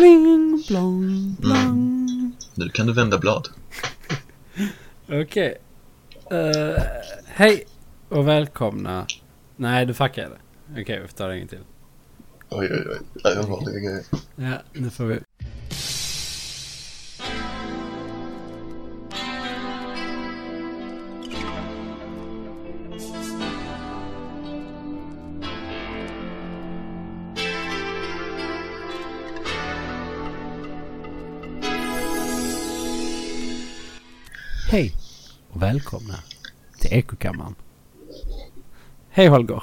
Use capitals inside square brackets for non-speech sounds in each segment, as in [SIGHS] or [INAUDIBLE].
Bling, blong, blong. Nu kan du vända blad. Okej. Eh, hej och välkomna. Nej, du fuckade. Okej, vi får ta det en gång till. Oj, oj, oj. Det är allvarliga grejer. Ja, nu får vi. Och välkomna till Ekokammaren. Hej Holger.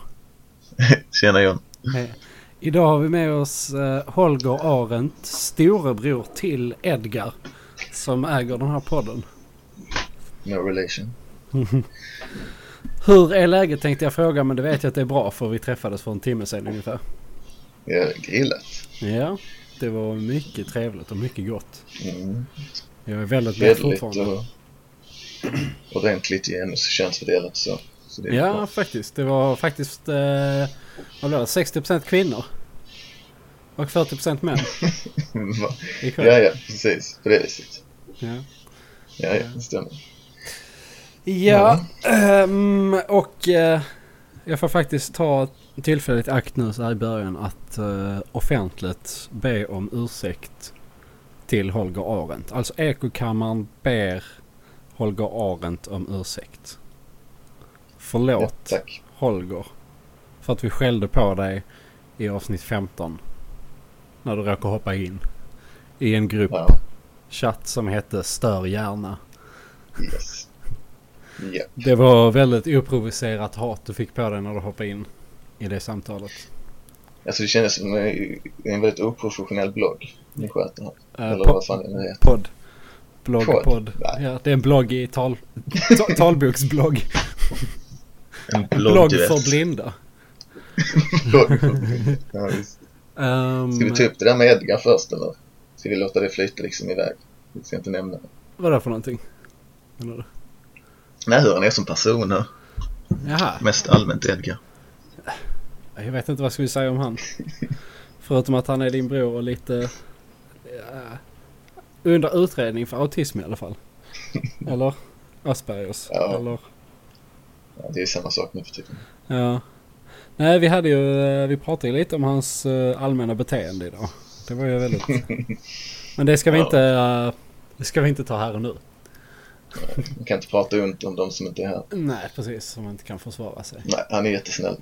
[LAUGHS] Tjena John. Hej. Idag har vi med oss eh, Holger Arendt, storebror till Edgar, som äger den här podden. No relation. [LAUGHS] Hur är läget tänkte jag fråga, men det vet jag att det är bra för vi träffades för en timme sedan ungefär. Jag har grillat. Ja, det var mycket trevligt och mycket gott. Mm. Jag är väldigt mätt fortfarande. och ordentligt genuskönsfördelat så. så det är Ja, bra. faktiskt. Det var faktiskt eh, vad blev det? 60% kvinnor. Och 40% män [LAUGHS] ja, ja, precis. På det viset. Ja. Ja, ja, det stämmer. Ja, ehm, och eh, jag får faktiskt ta tillfället i akt nu så här i början att eh, offentligt be om ursäkt till Holger Arendt. Alltså Ekokammaren ber Holger Arendt om ursäkt. Förlåt Ja, tack. Holger för att vi skällde på dig i avsnitt 15 när du råkade hoppa in i en grupp Ja, chatt som hette Stör gärna. yes. Ja, Det var väldigt oprovocerat hat du fick på dig när du hoppade in i det samtalet. alltså det kändes som en väldigt oprofessionell blogg ni sköter här. Uh, Eller vad fan det nu heter. Podd. Blogg, Podd? podd. Nej. Ja, det är en blogg i tal, ta, talboksblogg. En Blogg bloggduett. för blinda. Blogg för blinda. Ja, visst. Um, Ska vi ta upp det där med Edgar först eller? Ska vi låta det flyta liksom iväg? Vi ska inte nämna det. Vad är det för någonting? Du? Nej, hur han är som person här. Jaha, Mest allmänt Edgar. jag vet inte vad ska vi säga om han. Förutom att han är din bror och lite ja, under utredning för autism i alla fall. [LAUGHS] Eller Aspergers. Ja. Eller Ja, det är samma sak nu för tiden. Ja. Nej, vi hade ju, eh, vi pratade ju lite om hans eh, allmänna beteende idag. Det var ju väldigt... [LAUGHS] Men det ska vi Ja. inte, eh, det ska vi inte ta här och nu. Man kan inte prata ont om de som inte är här. Nej, precis. Som inte kan försvara sig. Nej, han är jättesnäll.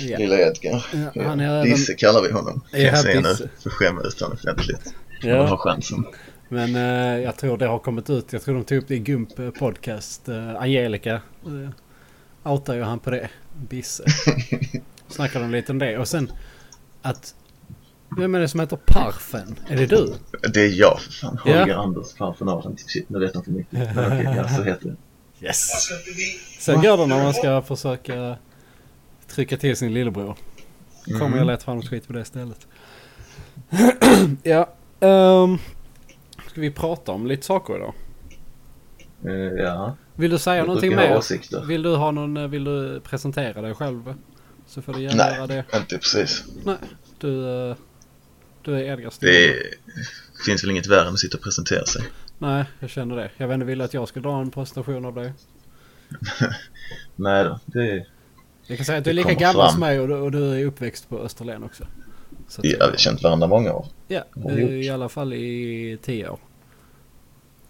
Ja. Lilla Edgar. Ja, han är även- Disse kallar vi honom. Kan Ja, jag säga nu. För skämma ut honom offentligt. Ja. Man har Ja, chansen. Men eh, jag tror det har kommit ut. Jag tror de tog upp det i Gump eh, podcast. Eh, Angelica uh, outar ju han på det. Bisse. [LAUGHS] Snackade de lite om det. Och sen att... Vem är det som heter Parfen? Är det du? Det är jag för fan. Ja. Holger Anders Parfenaden. Shit, nu vet jag inte mycket. [LAUGHS] Men okej, ja, så heter det. Yes! Så går det när man ska försöka trycka till sin lillebror. Kommer Mm. jag lätt fram skit på det stället. [CLEARS THROAT] ja, um, ska vi prata om lite saker idag? Eh, ja, Vill du säga jag någonting mer? Vill du ha någon, eh, vill du presentera dig själv? Så får du gärna Nej. göra det. Inte precis. Nej, du, eh, du är Edgar Stig. Det är, finns väl inget värre än att sitta och presentera sig. Nej, jag känner det. Jag vet inte, vill du att jag ska dra en presentation av dig? [LAUGHS] Nej då, det är... Jag kan säga att du är lika gammal som mig och du, och du är uppväxt på Österlen också. Så Ja, vi har känt varandra många år. Ja, i alla fall i tio år.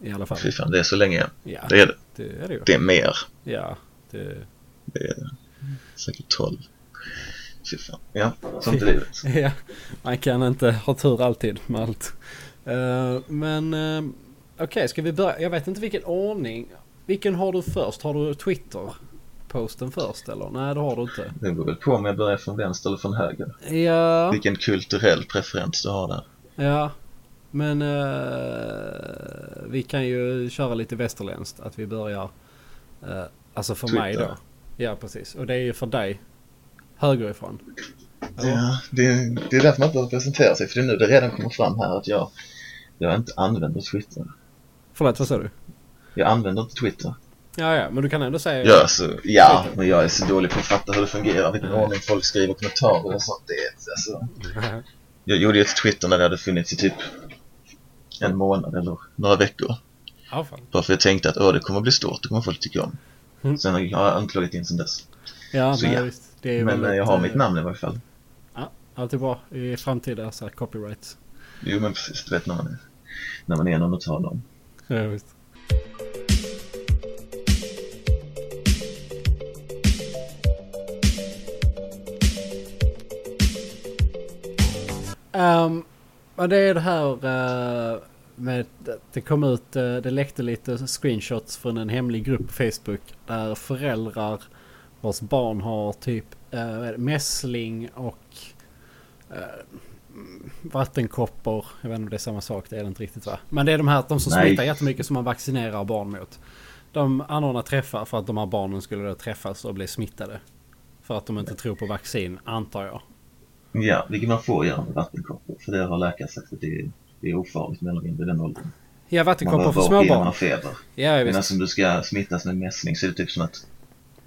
I alla fall. Fy fan, det är så länge. Ja, Det är det. det är det ju. Det är mer. Ja, det... Det är säkert 12. Fy fan. Ja, sånt är [LAUGHS] livet. ja, man kan inte ha tur alltid med allt. Eh, men eh, okej, ska vi börja? Jag vet inte vilken ordning. Vilken har du först? Har du Twitter-posten först eller? Nej, det har du inte. Det beror väl på om jag börjar från vänster eller från höger. Ja, Vilken kulturell preferens du har där. ja. Men eh, vi kan ju köra lite västerländskt. Att vi börjar, eh, alltså för mig Twitter. då. Ja, precis. Och det är ju för dig högerifrån. Eller? Ja, det är, det är därför man inte behöver presentera sig. För det är nu det redan kommer fram här att jag, jag inte använder Twitter. Förlåt, vad sa du? Jag använder inte Twitter. Ja, ja, men du kan ändå säga... Ja, alltså, ja, men jag är så dålig på att fatta hur det fungerar, vilken ordning folk skriver kommentarer och sånt. Det är, alltså, [LAUGHS] jag gjorde ju ett Twitter när det hade funnits i typ en månad eller några veckor. Ja, fan. Bara för jag tänkte att åh, det kommer bli stort, det kommer folk tycka om. Mm. Sen har jag inte loggat in sen dess. Ja, Så nej, ja. visst. Men väldigt, eh, jag har eh, mitt namn i varje fall. Ja, allt är bra i framtida så här, copyrights. Jo men precis, du vet när man är, när man är någon att ta dem. Ja, visst. Um, det är det här eh, med det kom ut, eh, det läckte lite screenshots från en hemlig grupp på Facebook där föräldrar vars barn har typ uh, mässling och mm, vattenkoppor. Jag vet inte om det är samma sak, det är det inte riktigt va? Men det är de här de som Nej. smittar jättemycket som man vaccinerar barn mot. De anordnar träffar för att de här barnen skulle då träffas och bli smittade. För att de inte tror på vaccin, antar jag. Ja, vilket man får göra med vattenkoppor. För det har läkare sagt att det är, det är ofarligt mindre i den åldern. Ja, vattenkoppor för vara små uppe innan man feber. Ja, Men visst. om du ska smittas med mässling så är det typ som att,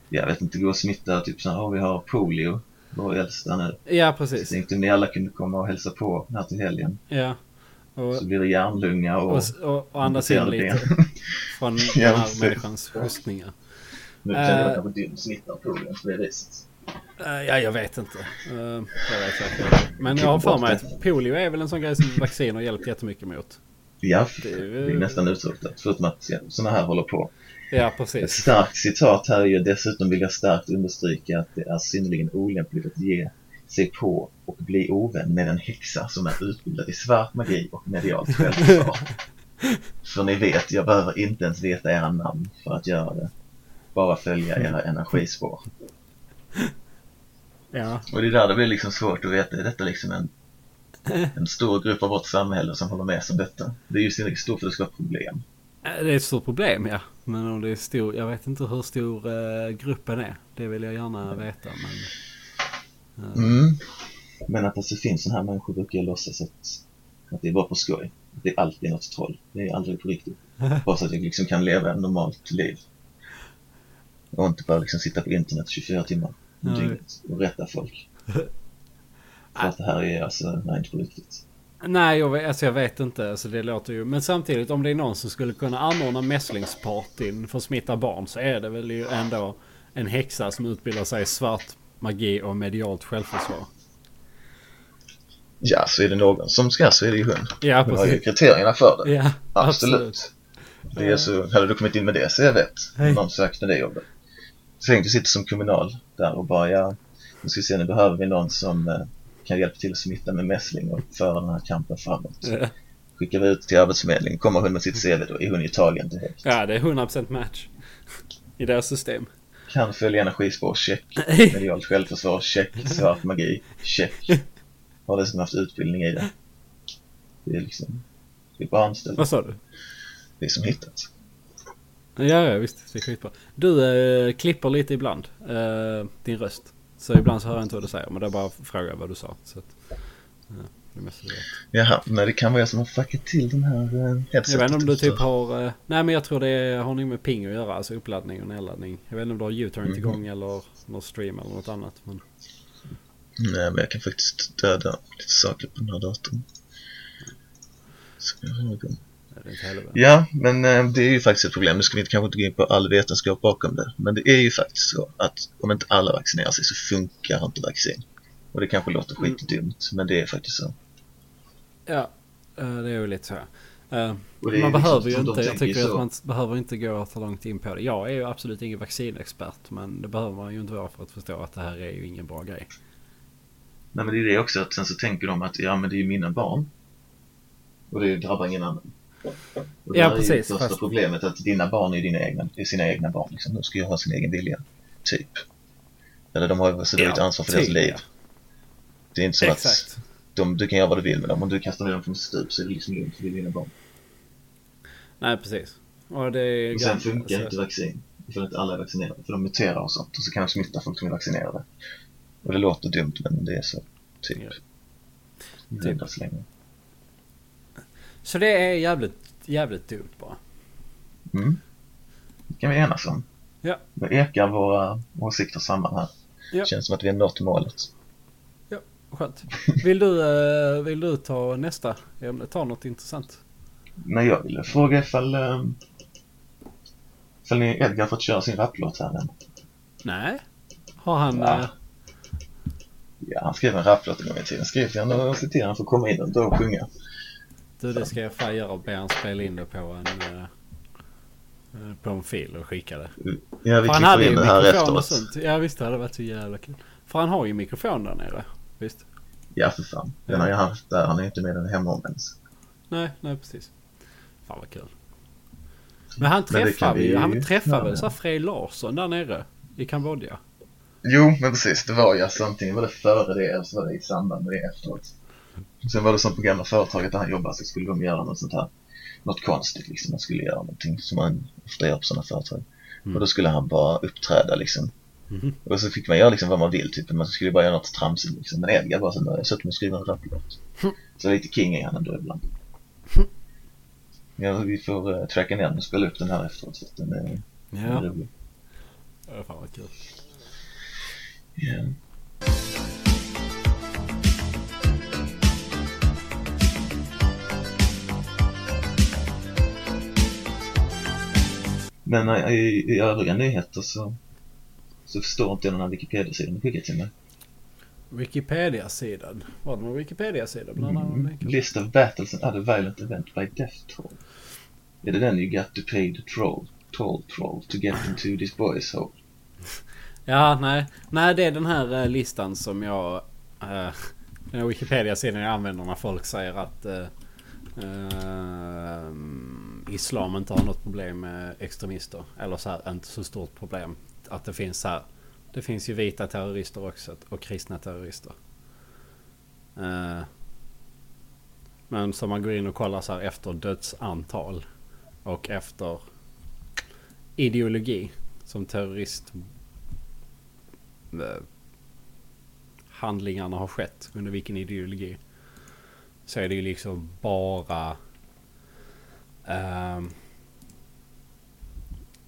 jag vet inte, gå och smitta typ så här, oh, vi har polio, vår äldsta nu. Ja, Så precis. tänkte om ni alla kunde komma och hälsa på här till helgen. Ja. Och, Så blir det hjärnlunga och, och, och, och andas in lite från den här människans hostningar. Nu känner jag Eh. kanske dum smittar polio på det viset. Eh, ja, jag vet inte. Eh, jag vet inte. Men jag har för mig att polio är väl en sån grej som vaccin har hjälpt jättemycket mot. Ja, Det är det är nästan utrotat. Förutom att sådana här håller på. Ja, Ett precis. starkt citat här är ju dessutom vill jag starkt understryka att det är synnerligen olämpligt att ge sig på och bli ovän med en häxa som är utbildad i svart magi och medialt självförsvar. [LAUGHS] För ni vet, jag behöver inte ens veta era namn för att göra det. Bara följa era energispår. [LAUGHS] Ja, Och det är där det blir liksom svårt att veta, är detta liksom en, [LAUGHS] en stor grupp av vårt samhälle som håller med sig om detta? Det är ju synnerligen stort för att det ska vara problem. Eh, det är ett stort problem ja. Men om det är stor, jag vet inte hur stor eh, gruppen är. Det vill jag gärna veta. Men, eh, Mm. Men att alltså finns sådana här människor brukar jag låtsas att, att det är bara på skoj. Att det är alltid något troll. Det är aldrig på riktigt. [LAUGHS] Bara så att jag liksom kan leva ett normalt liv. Och inte bara liksom sitta på internet 24 timmar om dygnet och rätta folk. [LAUGHS] För att det här är alltså, nej inte på riktigt. Nej, jag vet, alltså jag vet inte. Alltså det låter ju... Men samtidigt om det är någon som skulle kunna anordna mässlingspartyn för att smitta barn så är det väl ju ändå en häxa som utbildar sig i svart magi och medialt självförsvar. Ja, så är det någon som ska så är det ju hon. Ja, Hon har ju precis. kriterierna för det. Ja, Absolut. absolut. Det är så, hade du kommit in med det så jag vet. Hej. Någon sökte det jobbet. Så tänk du sitter som kommunal där och bara ja, nu ska vi se nu behöver vi någon som eh, kan hjälpa till att smitta med mässling och föra den här kampen framåt. Ja. Skickar vi ut till Arbetsförmedlingen, kommer hon med sitt CV då är hon ju tagen direkt. Ja, det är 100% match. I deras system. Kan följa energispår, check. Medialt självförsvar, check. Svart magi, check. Har dessutom haft utbildning i det. Det är liksom, det är bara anställd. Vad sa du? Det är som hittat. Ja, ja visst. Det är skitbra. Du eh, klipper lite ibland. Eh, din röst. Så ibland så hör jag inte vad du säger. Men är bara att fråga vad du sa. Så att, ja, det mesta du vet. Jaha, men det kan vara jag som har fuckat till den här eh, headsetet. Jag vet inte om du typ har... eh, nej men jag tror det har nog med ping att göra. Alltså uppladdning och nedladdning. Jag vet inte om du har U-turn Mhm. igång eller någon stream eller något annat. Men... Nej, men jag kan faktiskt döda lite saker på den här datorn. Så jag har igång. Ja, men eh, det är ju faktiskt ett problem. Nu ska vi inte- kanske inte gå in på all vetenskap bakom det. Men det är ju faktiskt så att om inte alla vaccinerar sig så funkar inte vaccin. Och det kanske låter Mm. skitdumt, men det är faktiskt så. Ja, eh, det är ju lite så. Eh, man liksom behöver ju inte, jag tycker så. att man behöver inte gå så långt in på det. Jag är ju absolut ingen vaccinexpert men det behöver man ju inte vara för att förstå att det här är ju ingen bra grej. Nej, men det är det också att sen så tänker de att ja, men det är ju mina barn. Och det drabbar ingen annan. Och Ja, där är precis, första fast- problemet att dina barn är, dina egna, är sina egna barn. Liksom. De ska ju ha sin egen vilja. Typ. Eller de har ju så Ja, ansvar för deras typ, liv. ja. Det är inte så att Exakt. de, du kan göra vad du vill med dem. Om du kastar ner dem från stup så är det liksom lugnt för det är dina barn. Nej precis. Och det Och sen funkar alltså. inte vaccin. För att alla är vaccinerade. För de muterar och sånt. Och så kan de smitta folk som är vaccinerade. Och det låter dumt men det är så. Typ. Ja. Det Typ. är så länge. Så det är jävligt, jävligt dumt bara. Mm. Det kan vi enas om. Ja. Då ekar våra åsikter samman här. Ja. Känns som att vi har nått målet. Skönt. Vill du, eh, vill du ta nästa ämne? Ta något intressant. Men jag ville fråga ifall, eh, ifall ni Edgar fått köra sin rapplåt här än. Nej. Har han... Ja. eh, Ja, han skrev en rapplåt en gång i tiden. Skrev jag och se till han får komma in och då och sjunga. Du, det ska jag fan göra och be han spela in det på en... eh, eh, på en fil och skicka det. Ja, vi För han hade klipper ju in det här mikrofon och efteråt. sånt. Ja visst, det hade varit så jävla kul. För han har ju mikrofon där nere. Visst? Ja, för fan. Den har jag haft där. Han är inte med den hemma om ens. Nej, nej precis. Fan vad kul. Men han vi ju, han göra. väl så här Frej Larsson där nere i Kambodja? Jo, men precis. Det var ju alltså antingen var det före det eller så var det i samband med det efteråt. Sen var det som på gamla företaget där han jobbade så skulle de göra något sånt här. Något konstigt liksom. Man skulle göra någonting som man ofta gör på sådana företag. Mm. Och då skulle han bara uppträda liksom. Mhm. Och så fick man göra liksom vad man vill typ. Man skulle bara göra något tramsigt liksom. Men Edgar bara så jag satt mig och skrev en rapplåt. Så lite king är han ändå ibland. Ja, vi får uh, tracka ner den och spela upp den här efteråt för att den är, den är Ja. rolig. ja. Fan vad kul. Ja. Men eh, i, i övriga nyheter så, så förstår inte jag den här Wikipedia-sidan du skickade till mig. Wikipedia-sidan. Var det någon Wikipedia-sida? Mm. List of battles and other violent event by death troll. Är det den you got to pay the troll, troll troll to get into this boys hole? [LAUGHS] Ja, nej. Nej, det är den här eh, listan som jag... eh, den här Wikipedia-sidan jag använder när folk säger att eh, eh, Islam inte har något problem med extremister. Eller så här, inte så stort problem. Att det finns så här... Det finns ju vita terrorister också och kristna terrorister. Eh, men som man går in och kollar så här efter dödsantal och efter ideologi som terrorist eh, handlingarna har skett under vilken ideologi. Så är det ju liksom bara ehm,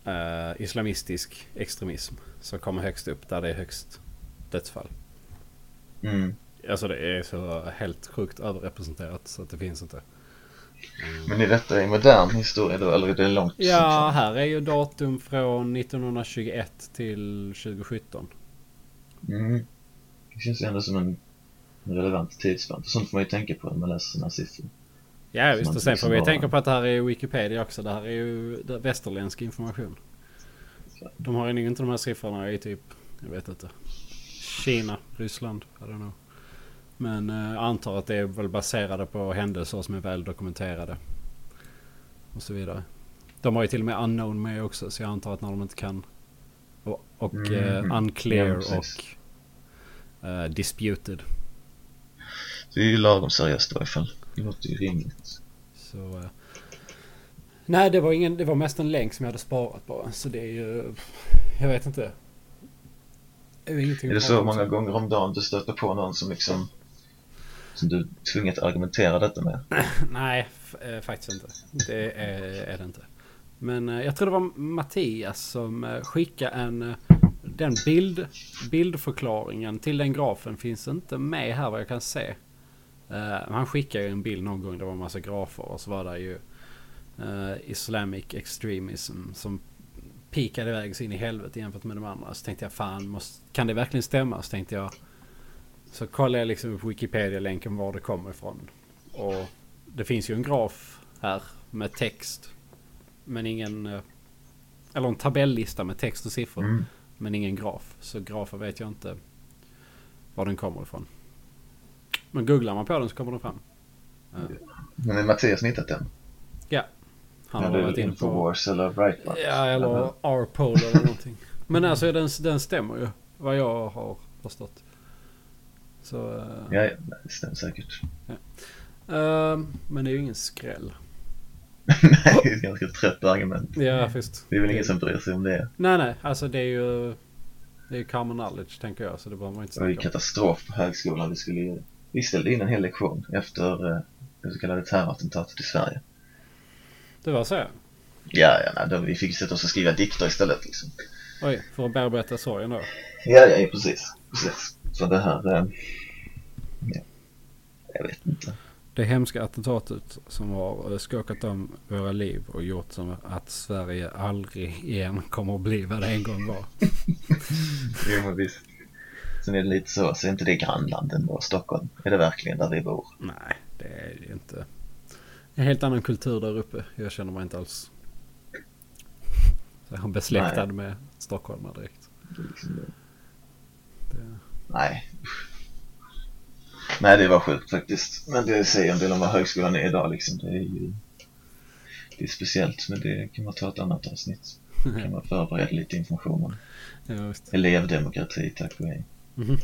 eh, islamistisk extremism som kommer högst upp där det är högst dödsfall. Mm. Alltså det är så helt sjukt överrepresenterat så att det finns inte. Men är detta i modern historia då, eller är det långt? Ja, här är ju datum från 1921 till 2017. Mm. Det känns ändå som en relevant tidsspann. Sånt får man ju tänka på när man läser här siffror. Ja visst och sen liksom får vi bara- tänka på att det här är Wikipedia också. Det här är ju västerländsk information. De har ju inte de här siffrorna i typ, jag vet inte. Kina, Ryssland, I don't know. Men eh, jag antar att det är väl baserade på händelser som är väl dokumenterade. Och så vidare. De har ju till och med unknown med också så jag antar att när de inte kan. Och, och eh, unclear Ja, och eh, disputed. Det är ju lagom seriöst i varje fall. Det låter ju rimligt. Så, eh, nej, det var, ingen, det var mest en länk som jag hade sparat bara. Så det är ju... Jag vet inte. Det är, ingenting Är det så många gånger om dagen du stöter på någon som liksom som du tvunget argumentera detta med? [CLEARS THROAT] Nej, eh, faktiskt inte. Det är, är det inte. Men eh, jag tror det var Mattias som skickade en... den bild, bildförklaringen till den grafen finns inte med här vad jag kan se. Eh, han skickade ju en bild någon gång. Det var en massa grafer och så var det ju eh, Islamic extremism som pikade iväg så in i helvete jämfört med de andra. Så tänkte jag fan, måste, kan det verkligen stämma? Så tänkte jag. Så kollade jag liksom på Wikipedia-länken var det kommer ifrån. Och det finns ju en graf här med text. Men ingen... eh, Eller en tabelllista med text och siffror. Mm. Men ingen graf. Så grafen vet jag inte var den kommer ifrån. Men googlar man på den så kommer den fram. Eh, Men är Mattias hittat den? Han Ja, har det varit är inne på... Infowars eller Breitbart? Ja, eller R-Pole eller någonting. Men alltså den, den stämmer ju. Vad jag har förstått. Så... eh, Ja, ja, nej, det stämmer säkert. eh, men det är ju ingen skräll. [LAUGHS] nej, det är ett ganska trött argument. Ja, visst. Det är väl ingen som bryr sig om det. Nej, nej. Alltså det är ju... Det är ju common knowledge tänker jag. Så det behöver man inte Det var ju katastrof på högskolan. Vi skulle ju, vi ställde in en hel lektion efter eh, det så kallade terrorattentatet i Sverige. Det var så? Ja, ja, nej, då, vi fick sätta oss och skriva dikter istället liksom. Oj, för att bearbeta sorgen då. Ja, ja, precis. precis. Så det här, eh, ja, jag vet inte. det hemska attentatet som har eh, skakat om våra liv och gjort som att Sverige aldrig igen kommer att bli vad det en gång var. [LAUGHS] jo men visst. Sen är det lite så, så är inte det grannlanden då, Stockholm? Är det verkligen där vi bor? Nej, det är ju inte. En helt annan kultur där uppe. Jag känner mig inte alls så jag är besläktad Nej. med stockholmare direkt. Liksom det. Nej. Nej, det var sjukt faktiskt. Men det säger en del om vad högskolan är idag liksom. Det är ju det är speciellt, men det kan man ta ett annat avsnitt. Det [LAUGHS] kan man förbereda lite information om. Ja, Elevdemokrati, tack och hej. Mm -hmm.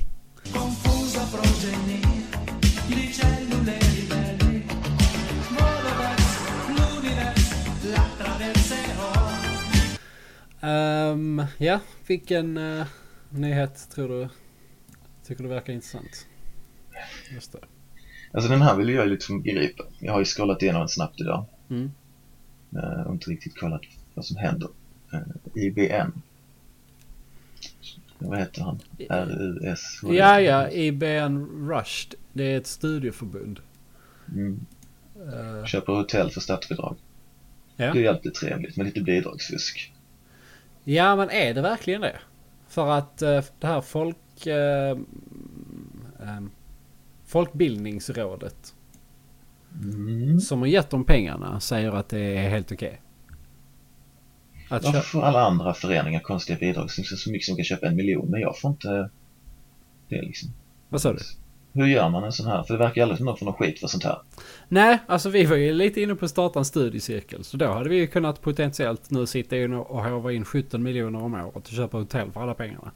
Um, ja, vilken uh, nyhet tror du tycker du verkar intressant? Just det. Alltså den här vill jag liksom gripa. Jag har ju scrollat igenom den snabbt idag. Mm. Uh, och inte riktigt kollat vad som händer. Uh, eh, IBN. Vad heter han? RUS? Ja, ja. IBN Rushed. Det är ett studieförbund. Mm. Uh. Köper hotell för statsbidrag. Ja. Det är alltid trevligt med lite bidragsfusk. Ja, men är det verkligen det? För att uh, det här folk... Uh, um, Folkbildningsrådet. Mm. Som har gett dem pengarna säger att det är helt okej. Okay. Varför får alla andra föreningar konstiga bidrag? Så mycket som kan köpa en miljon, men jag får inte det liksom. Vad sa du? Hur gör man en sån här? För det verkar ju aldrig som någon får någon skit för sånt här. Nej, alltså vi var ju lite inne på att starta en studiecirkel. Så då hade vi ju kunnat potentiellt nu sitta in och hova in 17 miljoner om året och köpa hotell för alla pengarna.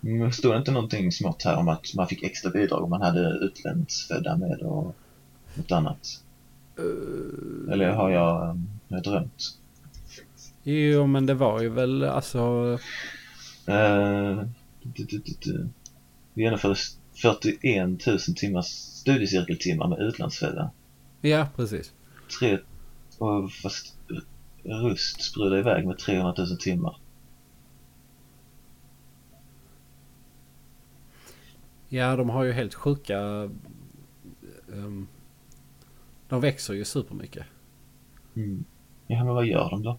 Men stod det inte någonting smått här om att man fick extra bidrag om man hade utlandsfödda med och något annat? Uh... Eller har jag, har jag drömt? Jo, men det var ju väl alltså... Uh, vi genomförde 41 000 timmars studiecirkeltimmar med utlandsfödda. Ja, precis. Tre, och fast Rust sprudlar iväg med 300 000 timmar. Ja, de har ju helt sjuka... Um, de växer ju supermycket. Mm. Ja, men vad gör de då?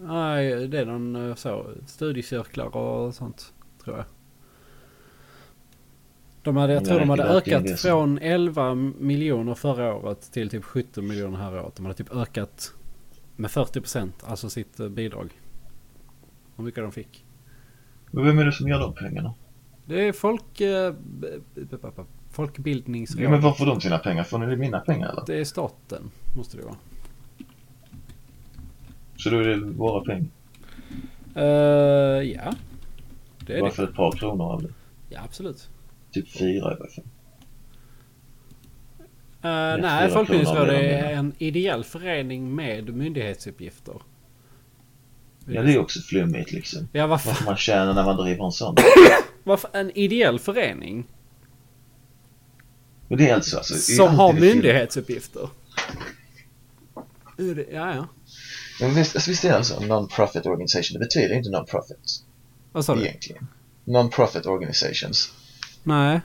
Nej, det är någon eh, så, studiecirklar och sånt, tror jag. De hade, jag tror de hade ökat från 11 miljoner förra året till typ 17 miljoner här året. De hade typ ökat med 40 procent, alltså sitt eh, bidrag. Hur mycket de fick. Men vem är det som ger de pengarna? Det är folk... Eh, folkbildningsråd. Ja, men var får de sina pengar? Får ni mina pengar eller? Det är staten, måste det vara. Så då är det våra pengar? Uh, ja. Det är Bara det. för ett par kronor av det? Ja, absolut. Typ fyra i varje fall. Uh, nej, Folkbildningsrådet är en ideell förening med myndighetsuppgifter. Ja, det är också flummigt liksom. Ja, varför? Vad man tjänar när man driver en sån. Varför en ideell förening? Och det är alltså, alltså Som har myndighetsuppgifter. Ja, ja. Men visst, alltså, visst är det alltså non-profit organisation? Det betyder inte non-profit. Vad sa du? Egentligen. Non-profit organizations. Nej.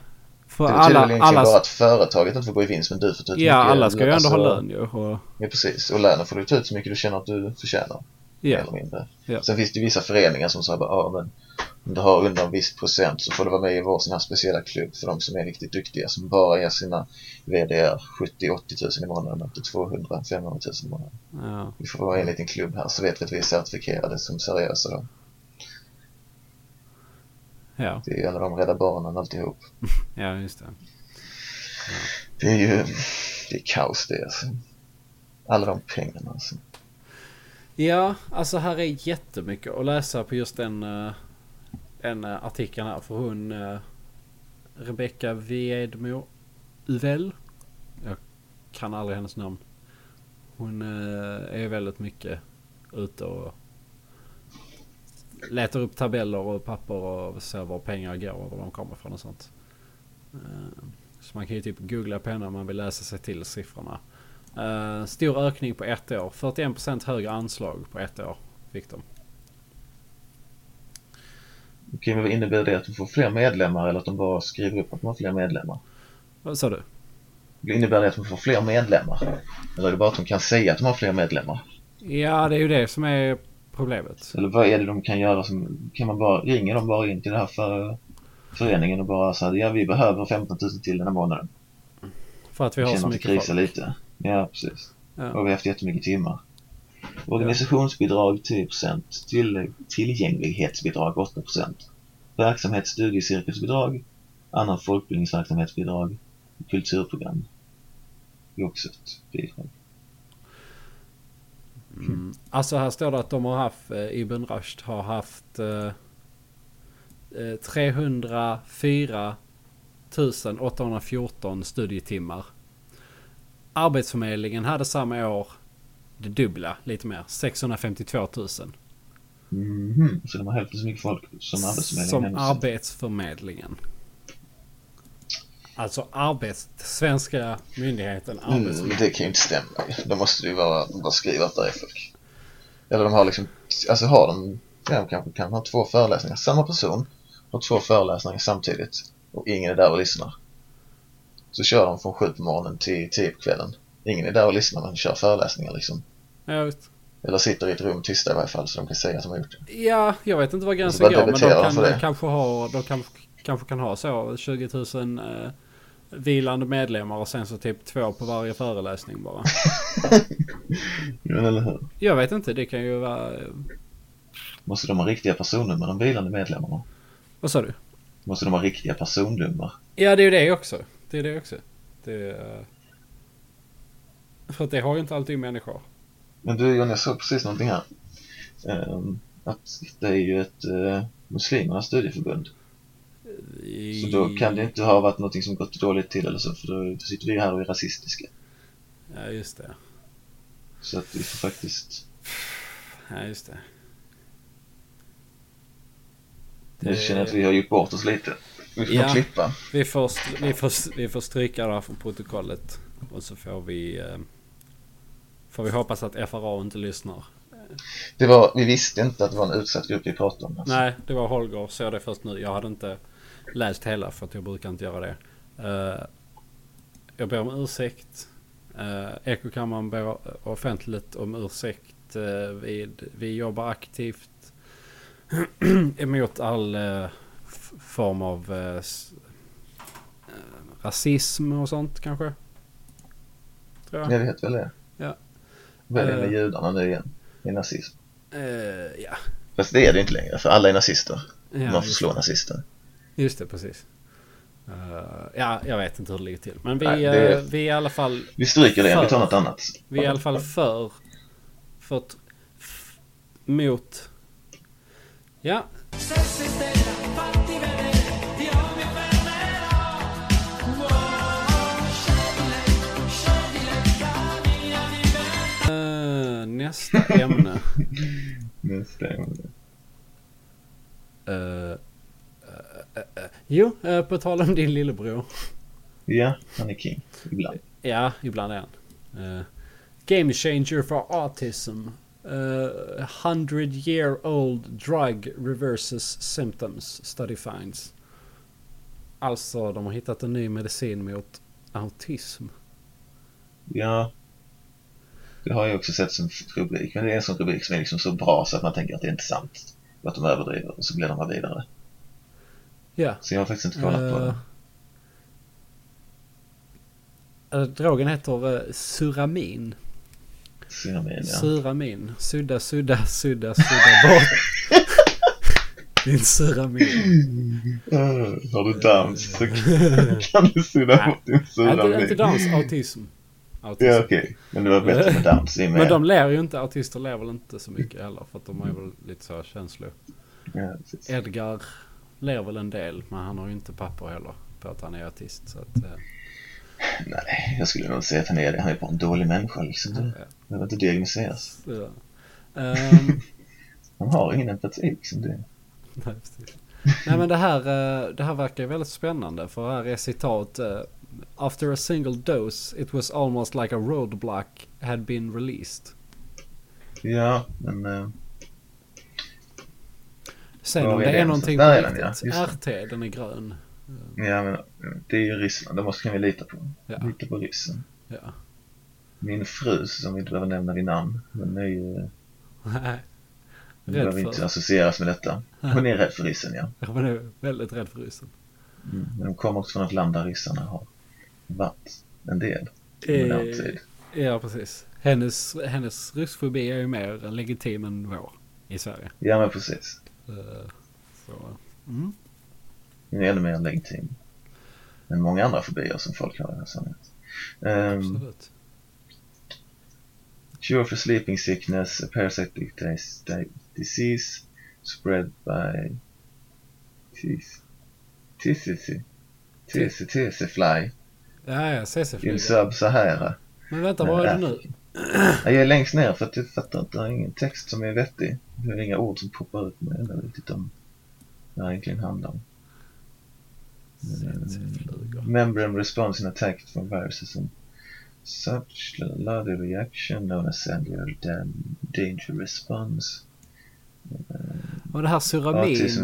För det betyder alla, väl egentligen alla... bara att företaget inte får gå i vinst men du får ta ut Ja, alla ska ju ändå ha lön ju. Och... Ja, precis. Och lönen får du ta ut så mycket du känner att du förtjänar. Ja. Eller mindre. Ja. Sen finns det vissa föreningar som säger bara, ja men om du har under en viss procent så får du vara med i vår sån här speciella klubb för de som är riktigt duktiga som bara ger sina VDR 70-80 tusen i månaden upp till 200-500 tusen i månaden. Ja. Vi får vara i en liten klubb här så vet vi att vi är certifierade som seriösa då. Ja. Det är ju alla de Rädda Barnen alltihop. [LAUGHS] ja, just det. Ja. Det är ju, det är kaos det alltså. Alla de pengarna alltså. Ja, alltså här är jättemycket att läsa på just den uh, en eh, artikel här. För hon, uh, Rebecca Vedmo Uvell. Jag kan aldrig hennes namn. Hon eh, är väldigt mycket ute och letar upp tabeller och papper och ser var pengar går och var de kommer ifrån och sånt. Så man kan ju typ googla på henne om man vill läsa sig till siffrorna. Stor ökning på ett år. 41% högre anslag på ett år fick de. Okej, men vad innebär det att de får fler medlemmar eller att de bara skriver upp att de har fler medlemmar? Vad sa du? Innebär det att de får fler medlemmar? Eller är det bara att de kan säga att de har fler medlemmar? Ja, det är ju det som är problemet. Eller vad är det de kan göra som, kan man bara, ringer de bara in till den här för, föreningen och bara säga ja vi behöver 15 000 till den här månaden. För att vi har så mycket krisa folk. lite. Ja, precis. Ja. Och vi har haft jättemycket timmar. Organisationsbidrag 10%, till, tillgänglighetsbidrag 8%, verksamhets studiecirkelsbidrag, annan folkbildningsverksamhetsbidrag, kulturprogram. Det är också ett bidrag. Mm. Alltså här står det att de har haft, eh, Ibn Rushd har haft eh, eh, 304 814 studietimmar. Arbetsförmedlingen hade samma år det dubbla, lite mer, 652 000. Mhm, Så de har hälften så mycket folk som Arbetsförmedlingen Som. Arbetsförmedlingen. Alltså arbets... Svenska myndigheten Mm, Arbetsförmedlingen. det kan ju inte stämma. Då måste det ju vara, bara skriva att det är folk. Eller de har liksom, alltså har de, ja, de kanske kan ha två föreläsningar. Samma person har två föreläsningar samtidigt och ingen är där och lyssnar. Så kör de från sju på morgonen till tio på kvällen. Ingen är där och lyssnar men kör föreläsningar liksom. Ja, visst. Eller sitter i ett rum tysta i varje fall så de kan säga att de har gjort det. Ja, jag vet inte var gränsen bara går men de kan, det. kanske ha, de kan, kanske kan ha så 20 000 eh, vilande medlemmar och sen så typ två på varje föreläsning bara. [LAUGHS] Ja, eller hur? Jag vet inte, det kan ju vara... Måste de ha riktiga personnummer, de vilande medlemmarna? Vad sa du? Måste de ha riktiga personnummer? Ja, det är ju det också. Det är det också. Det, eh, för att det har ju inte alltid människor. Men du John, jag såg precis någonting här. Ehm, att det är ju ett uh, muslimernas studieförbund. Så då kan det inte ha varit någonting som gått dåligt till eller så, för då sitter vi här och är rasistiska. Ja, just det. Så att vi får faktiskt, Ja, just det. jag känner att vi har gjort bort oss lite. Vi får Ja. klippa. Vi får, vi, får, vi får stryka det här från protokollet. Och så får vi... Eh, får vi hoppas att FRA inte lyssnar. Det var, vi visste inte att det var en utsatt grupp vi pratade om. Alltså. Nej, det var Holger. Såg det först nu. Jag hade inte läst hela för att jag brukar inte göra det. Eh, jag ber om ursäkt. Uh, Ekokammaren ber offentligt om ursäkt. Uh, vi, vi jobbar aktivt [CLEARS THROAT] emot all eh, form av eh, rasism och sånt kanske. Tror jag. Jag vet väl det. Ja. Är det med Eh. judarna nu igen? Det är nazism. Eh, ja. Fast det är det inte längre, för alla är nazister. ja Man får slå nazister. just det, precis. Eh, ja, jag vet inte hur det ligger till. Men vi, Nej, det- eh, vi är i alla fall Vi stryker det, vi tar För- något annat. Vi är i alla fall för... för mot... Ja. Nästa ämne. [LAUGHS] Nästa ämne. Eh, eh, eh, eh, jo, eh, på tal om din lillebror. Ja, han är king. Ibland. Ja, ibland är han. Eh, game changer for autism. Uh, 100 year old drug reverses symptoms study finds. Alltså, de har hittat en ny medicin mot autism. Ja. Det har jag också sett som rubrik. Men det är en sån rubrik som är liksom så bra så att man tänker att det är inte sant. Och att de överdriver och så blir de vidare. Ja. Så jag har faktiskt inte kollat på Eh, det. eh, drogen heter uh, Suramin. Synamin, ja. Suramin. Sudda, sudda, sudda, sudda bort. [LAUGHS] Din Suramin. Uh, har du Downs så [LAUGHS] kan du sudda bort din Inte, inte synamin. dans, autism. Autism. Ja, okej. Men det var bättre med [LAUGHS] Downs. med- Men de ler ju inte, autister ler väl inte så mycket heller för att de har ju väl lite så här känslor. Ja, precis. Edgar ler väl en del men han har ju inte papper heller på att han är autist. Så att, eh, Nej, jag skulle nog säga att han är det. Han är bara en dålig människa liksom. Det ja. behöver inte diagnoseras. Så, ehm, [LAUGHS] Han har ingen empati liksom. Det. Nej, precis. Nej men det här, eh, det här verkar ju väldigt spännande för här är citat. After a single dose it was almost like a roadblock had been released. Ja, men... eh, Sen om är det är någonstans? någonting är på ja. riktigt. Just RT, den är grön. Ja, men det är ju Ryssland. Det måste vi lita på. Ja. Lita på ryssen. Ja. Min fru, som vi inte behöver nämna vid namn, hon är ju... Nej. Hon behöver för- inte associeras med detta. Hon är rädd för ryssen, ja. Jag är väldigt rädd för ryssen. Mm. Men de kommer också från ett land där ryssarna har varit en del modern Eh, tid. Ja, precis. Hennes, hennes ryssfobi är ju mer legitim än vår i Sverige. Ja, men precis. Eh, Så, mm. Den är ännu mer legitim än många andra fobier som folk har i det här samhället. Um, Absolut. cure for sleeping sickness, a parasitic dis- di- disease spread by. TCTC fly Ja, ja, in CC-flyg. sub-Sahara. Men vänta, vad är det nu? Jag är längst ner för att jag fattar inte, det är ingen text som är vettig. Det är inga ord som poppar ut men jag vet inte om vad det egentligen handlar om. Membrane response in attack from viruses and such bloody reaction known as cellular danger response. Och det här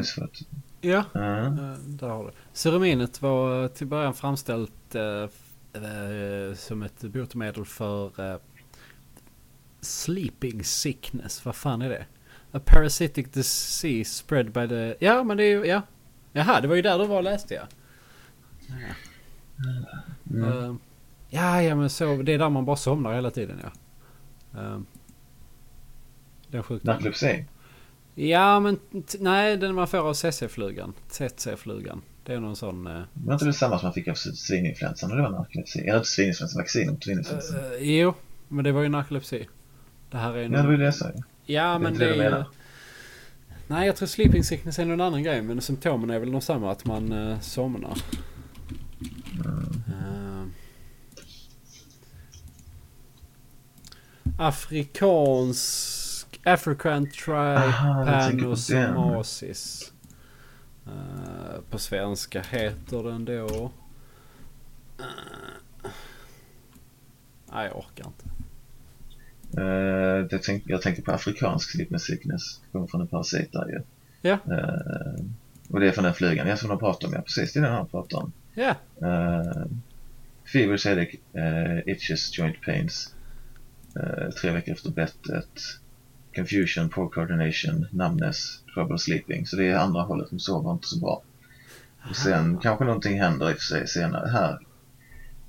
svårt. Ja, eh, där har du. Syraminet var till början framställt eh, som ett botemedel för eh, sleeping sickness. Vad fan är det? A parasitic disease spread by the... Ja, men det är ju... Ja. Jaha, det var ju där du var och läste ja. ja. Mm. Eh, ja, ja men så. Det är där man bara somnar hela tiden ja. Uh, den sjukdomen. Narkolepsi. Ja, men nej, den man får av CC-flugan. CC-flugan. Det är någon sån... eh, Var inte det samma som man fick av svininfluensan? Det var narkolepsi? Eller inte svininfluensan, vaccin mot svininfluensan. eh, jo, men det var ju narkolepsi. Det här är Ja, det var ju det jag sa ju. Ja, men det är ju... Nej, jag tror sleeping sickness är någon annan grej. Men symptomen är väl de samma, att man uh, somnar. Mm. Eh. afrikansk... African Aha, jag tänker på svenska heter den då... Uh, nej, jag orkar inte. Eh, jag, tänk, jag tänker på afrikansk sleeping sickness. Det kommer från en parasit där ju. Ja. Eh, och det är från den flygan, ja, som de pratar om. Ja, precis. Det är den han pratar om. Ja, Uh, fevers, headache, uh, itches, joint pains. Uh, tre veckor efter bettet. Confusion, poor coordination, numbness, trouble sleeping. Så det är andra hållet, de sover inte så bra. Och sen kanske någonting händer i och för sig senare här.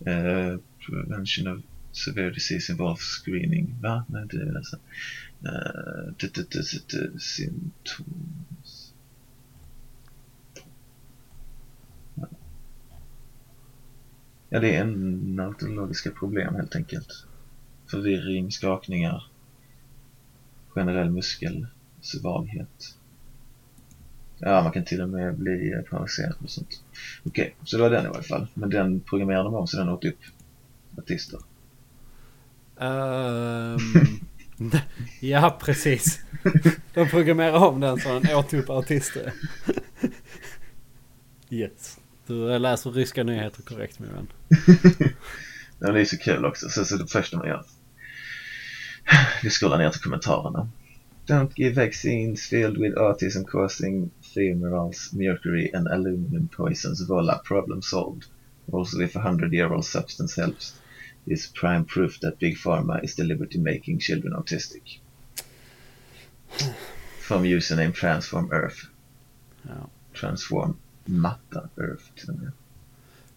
Uh, prevention of severe disease involves screening. Va? Nej, det jag läser. Uh, symptoms. Ja, det är en neurologiska problem helt enkelt. Förvirring, skakningar, generell muskelsvaghet. Ja, man kan till och med bli paralyserad och sånt. Okej, så det var den i alla fall. Men den programmerade de om så den åt upp artister. Ehm, [LAUGHS] ja, precis. [LAUGHS] De programmerar om den så den åt upp artister. Yes. Du läser ryska nyheter korrekt min vän. [LAUGHS] Ja, det är så kul också. Så, så det första man gör. Vi scrollar ner till kommentarerna. Don't give vaccines filled with autism causing phenols, mercury and aluminum poisons. Voila, problem solved. Also, if a hundred year old substance helps, is prime proof that Big Pharma is deliberately making children autistic. From username Transform Earth. Ja. Transform Matta Earth till och med.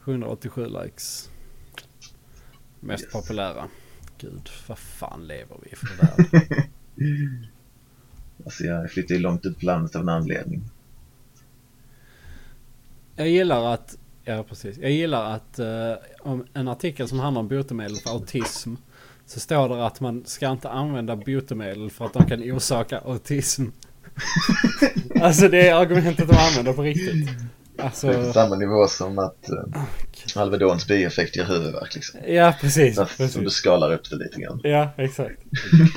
187 likes. Mest Yes. populära. Gud, vad fan lever vi i för värld? [LAUGHS] Alltså jag flyttade ju långt ut på landet av en anledning. Jag gillar att, ja precis. Jag gillar att eh, om en artikel som handlar om botemedel för autism. Så står det att man ska inte använda botemedel för att de kan orsaka autism. [LAUGHS] alltså det är argumentet de använder på riktigt. Det är på Alltså, samma nivå som att uh, Alvedons bieffekt ger huvudvärk liksom. ja precis. Därför som du precis. skalar upp det lite grann. Ja, exakt.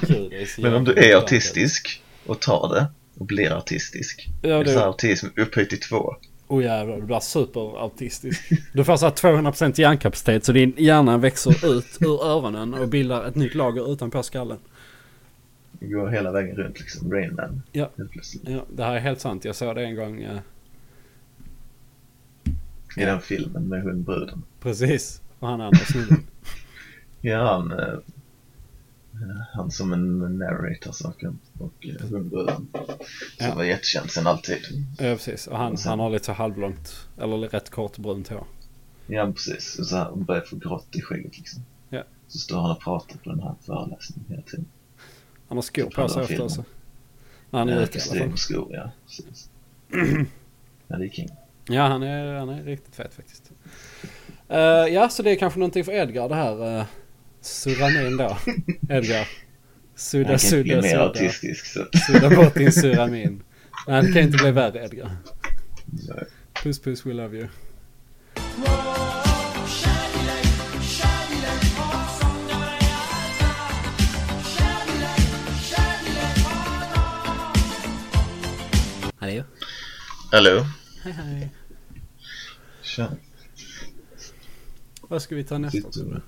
Gud, Men om du är autistisk och tar det och blir autistisk. Ja, det är autism upphöjt till två. oh jävlar, du blir superautistisk. Du får så här 200% hjärnkapacitet så din hjärna växer ut ur öronen och bildar ett nytt lager utanpå skallen. Det går hela vägen runt liksom. Rain Man. Ja. Ja, det här är helt sant. Jag såg det en gång. eh, I den filmen med hundbruden. Precis. Och han andra snubben. [LAUGHS] Ja, han, eh, han som en narrator saken och eh, hundbruden. Som Ja. var jättekänd sen alltid. ja, precis. Och han, Och sen- han har lite så halvlångt, eller rätt kort brunt hår. Ja, precis. Och så här, hon börjar få grått i skägget liksom. Ja. Så står han och pratar på den här föreläsningen hela tiden. Han har skor Typ på sig också. När han är Ja, ute i alla fall. skor, ja. Precis. [CLEARS THROAT] ja, det är king. Ja, han är, han är riktigt fet faktiskt. Eh, ja, så det är kanske någonting för Edgar det här. Uh, suramin då. [LAUGHS] Edgar. Sudda, Han kan inte bli sudda, mer sudda. autistisk så. Sudda bort din suramin. Nej, det kan inte bli värre Edgar. Puss puss, we love you. Hallå? Hallå? Hej hej. Vad ska vi ta nästa Sitter tror du? du?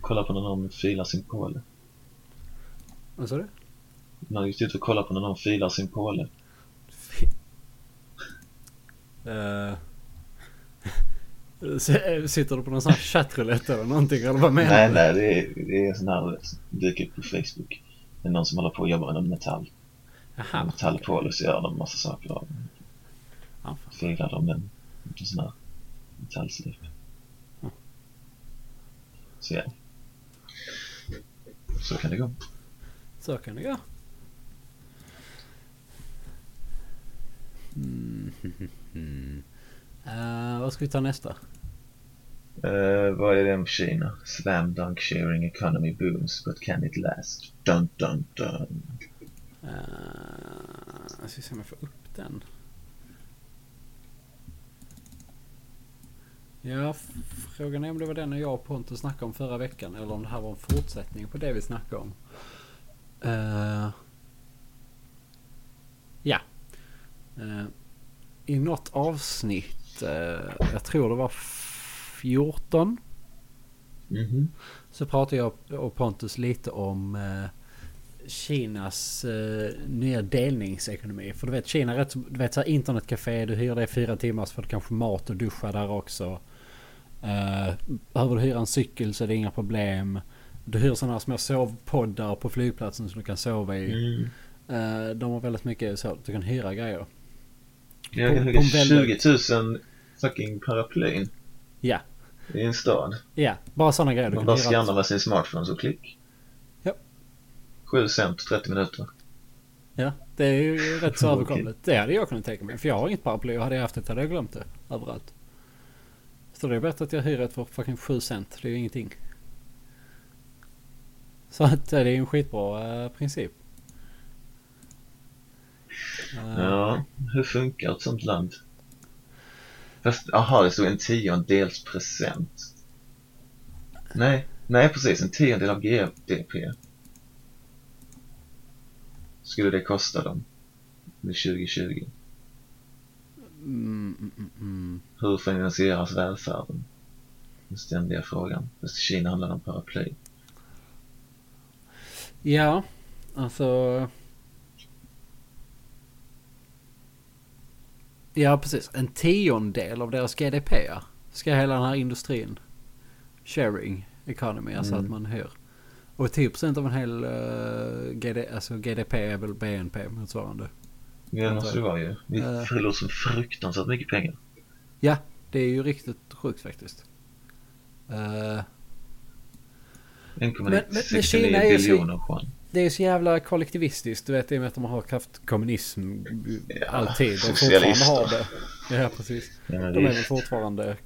Kolla på när någon filar sin påle. Vad sa du? Man har ju suttit och kollat på när någon filar sin påle. S- Sitter du på någon sån här chattroulette eller någonting eller vad menar Nej, du? nej, det är, det är sån här dyker upp på Facebook. Det är någon som håller på att jobba med metall. Jaha. Metallpåle så gör de massa saker av den. Filar de en, sån här metallslip. Ja. Så ja. Så kan det gå. Så kan det gå. Mm. Eh, vad ska vi ta nästa? Uh, vad är Kina? Slam dunk sharing economy booms but can it last? Dun dun dun. Uh, jag ska se om jag får upp den. Ja, frågan är om det var den jag och Pontus snackade om förra veckan eller om det här var en fortsättning på det vi snackade om. Eh, ja. Eh, I något avsnitt, eh, jag tror det var 14, Mhm. så pratade jag och Pontus lite om Kinas eh, nya delningsekonomi. För du vet Kina är rätt du vet så här internetcafé, du hyr det i fyra timmar så får du kanske mat och duscha där också. Eh, behöver du hyra en cykel så är det inga problem. Du hyr sådana här små sovpoddar på flygplatsen som du kan sova i. Mm. Eh, de har väldigt mycket så att du kan hyra grejer. Jag kan väldigt- 20 000 fucking paraplyn Ja, i en stad. ja, bara sådana grejer Man bara hyra. skannar med sin smartphone så klick. Ja. 7 cent, 30 minuter. Ja, det är ju rätt så [LAUGHS] överkomligt. Det hade jag kunnat tänka mig. För jag har inget paraply och hade jag haft det hade jag glömt det överallt. Så det är bättre att jag hyr ett för fucking 7 cent. Det är ju ingenting. Så att eh, det är ju en skitbra eh, princip. Eh. Ja, hur funkar ett sånt land? Fast, aha, det stod en tiondels procent. Nej, nej precis, en tiondel av GDP. Skulle det kosta dem? Med 2020. Mm, mm. Hur finansieras välfärden? Den ständiga frågan. Fast i Kina handlar det om paraply. Ja, alltså. Ja, precis. En tiondel av deras GDP ja. ska hela den här industrin. Sharing economy, alltså Mm. att man hyr. Och 10% av en hel uh, GD, alltså GDP är väl BNP motsvarande. Det måste det vara ju. Det Eh. förlorar så fruktansvärt mycket pengar. Ja, det är ju riktigt sjukt faktiskt. Eh, men- men 1,69 Kina är ju så- biljoner yuan. det är så jävla kollektivistiskt. Du vet i och med att de har haft kommunism Ja, alltid. Och fortfarande har det. Ja, precis. Ja, De är väl fortfarande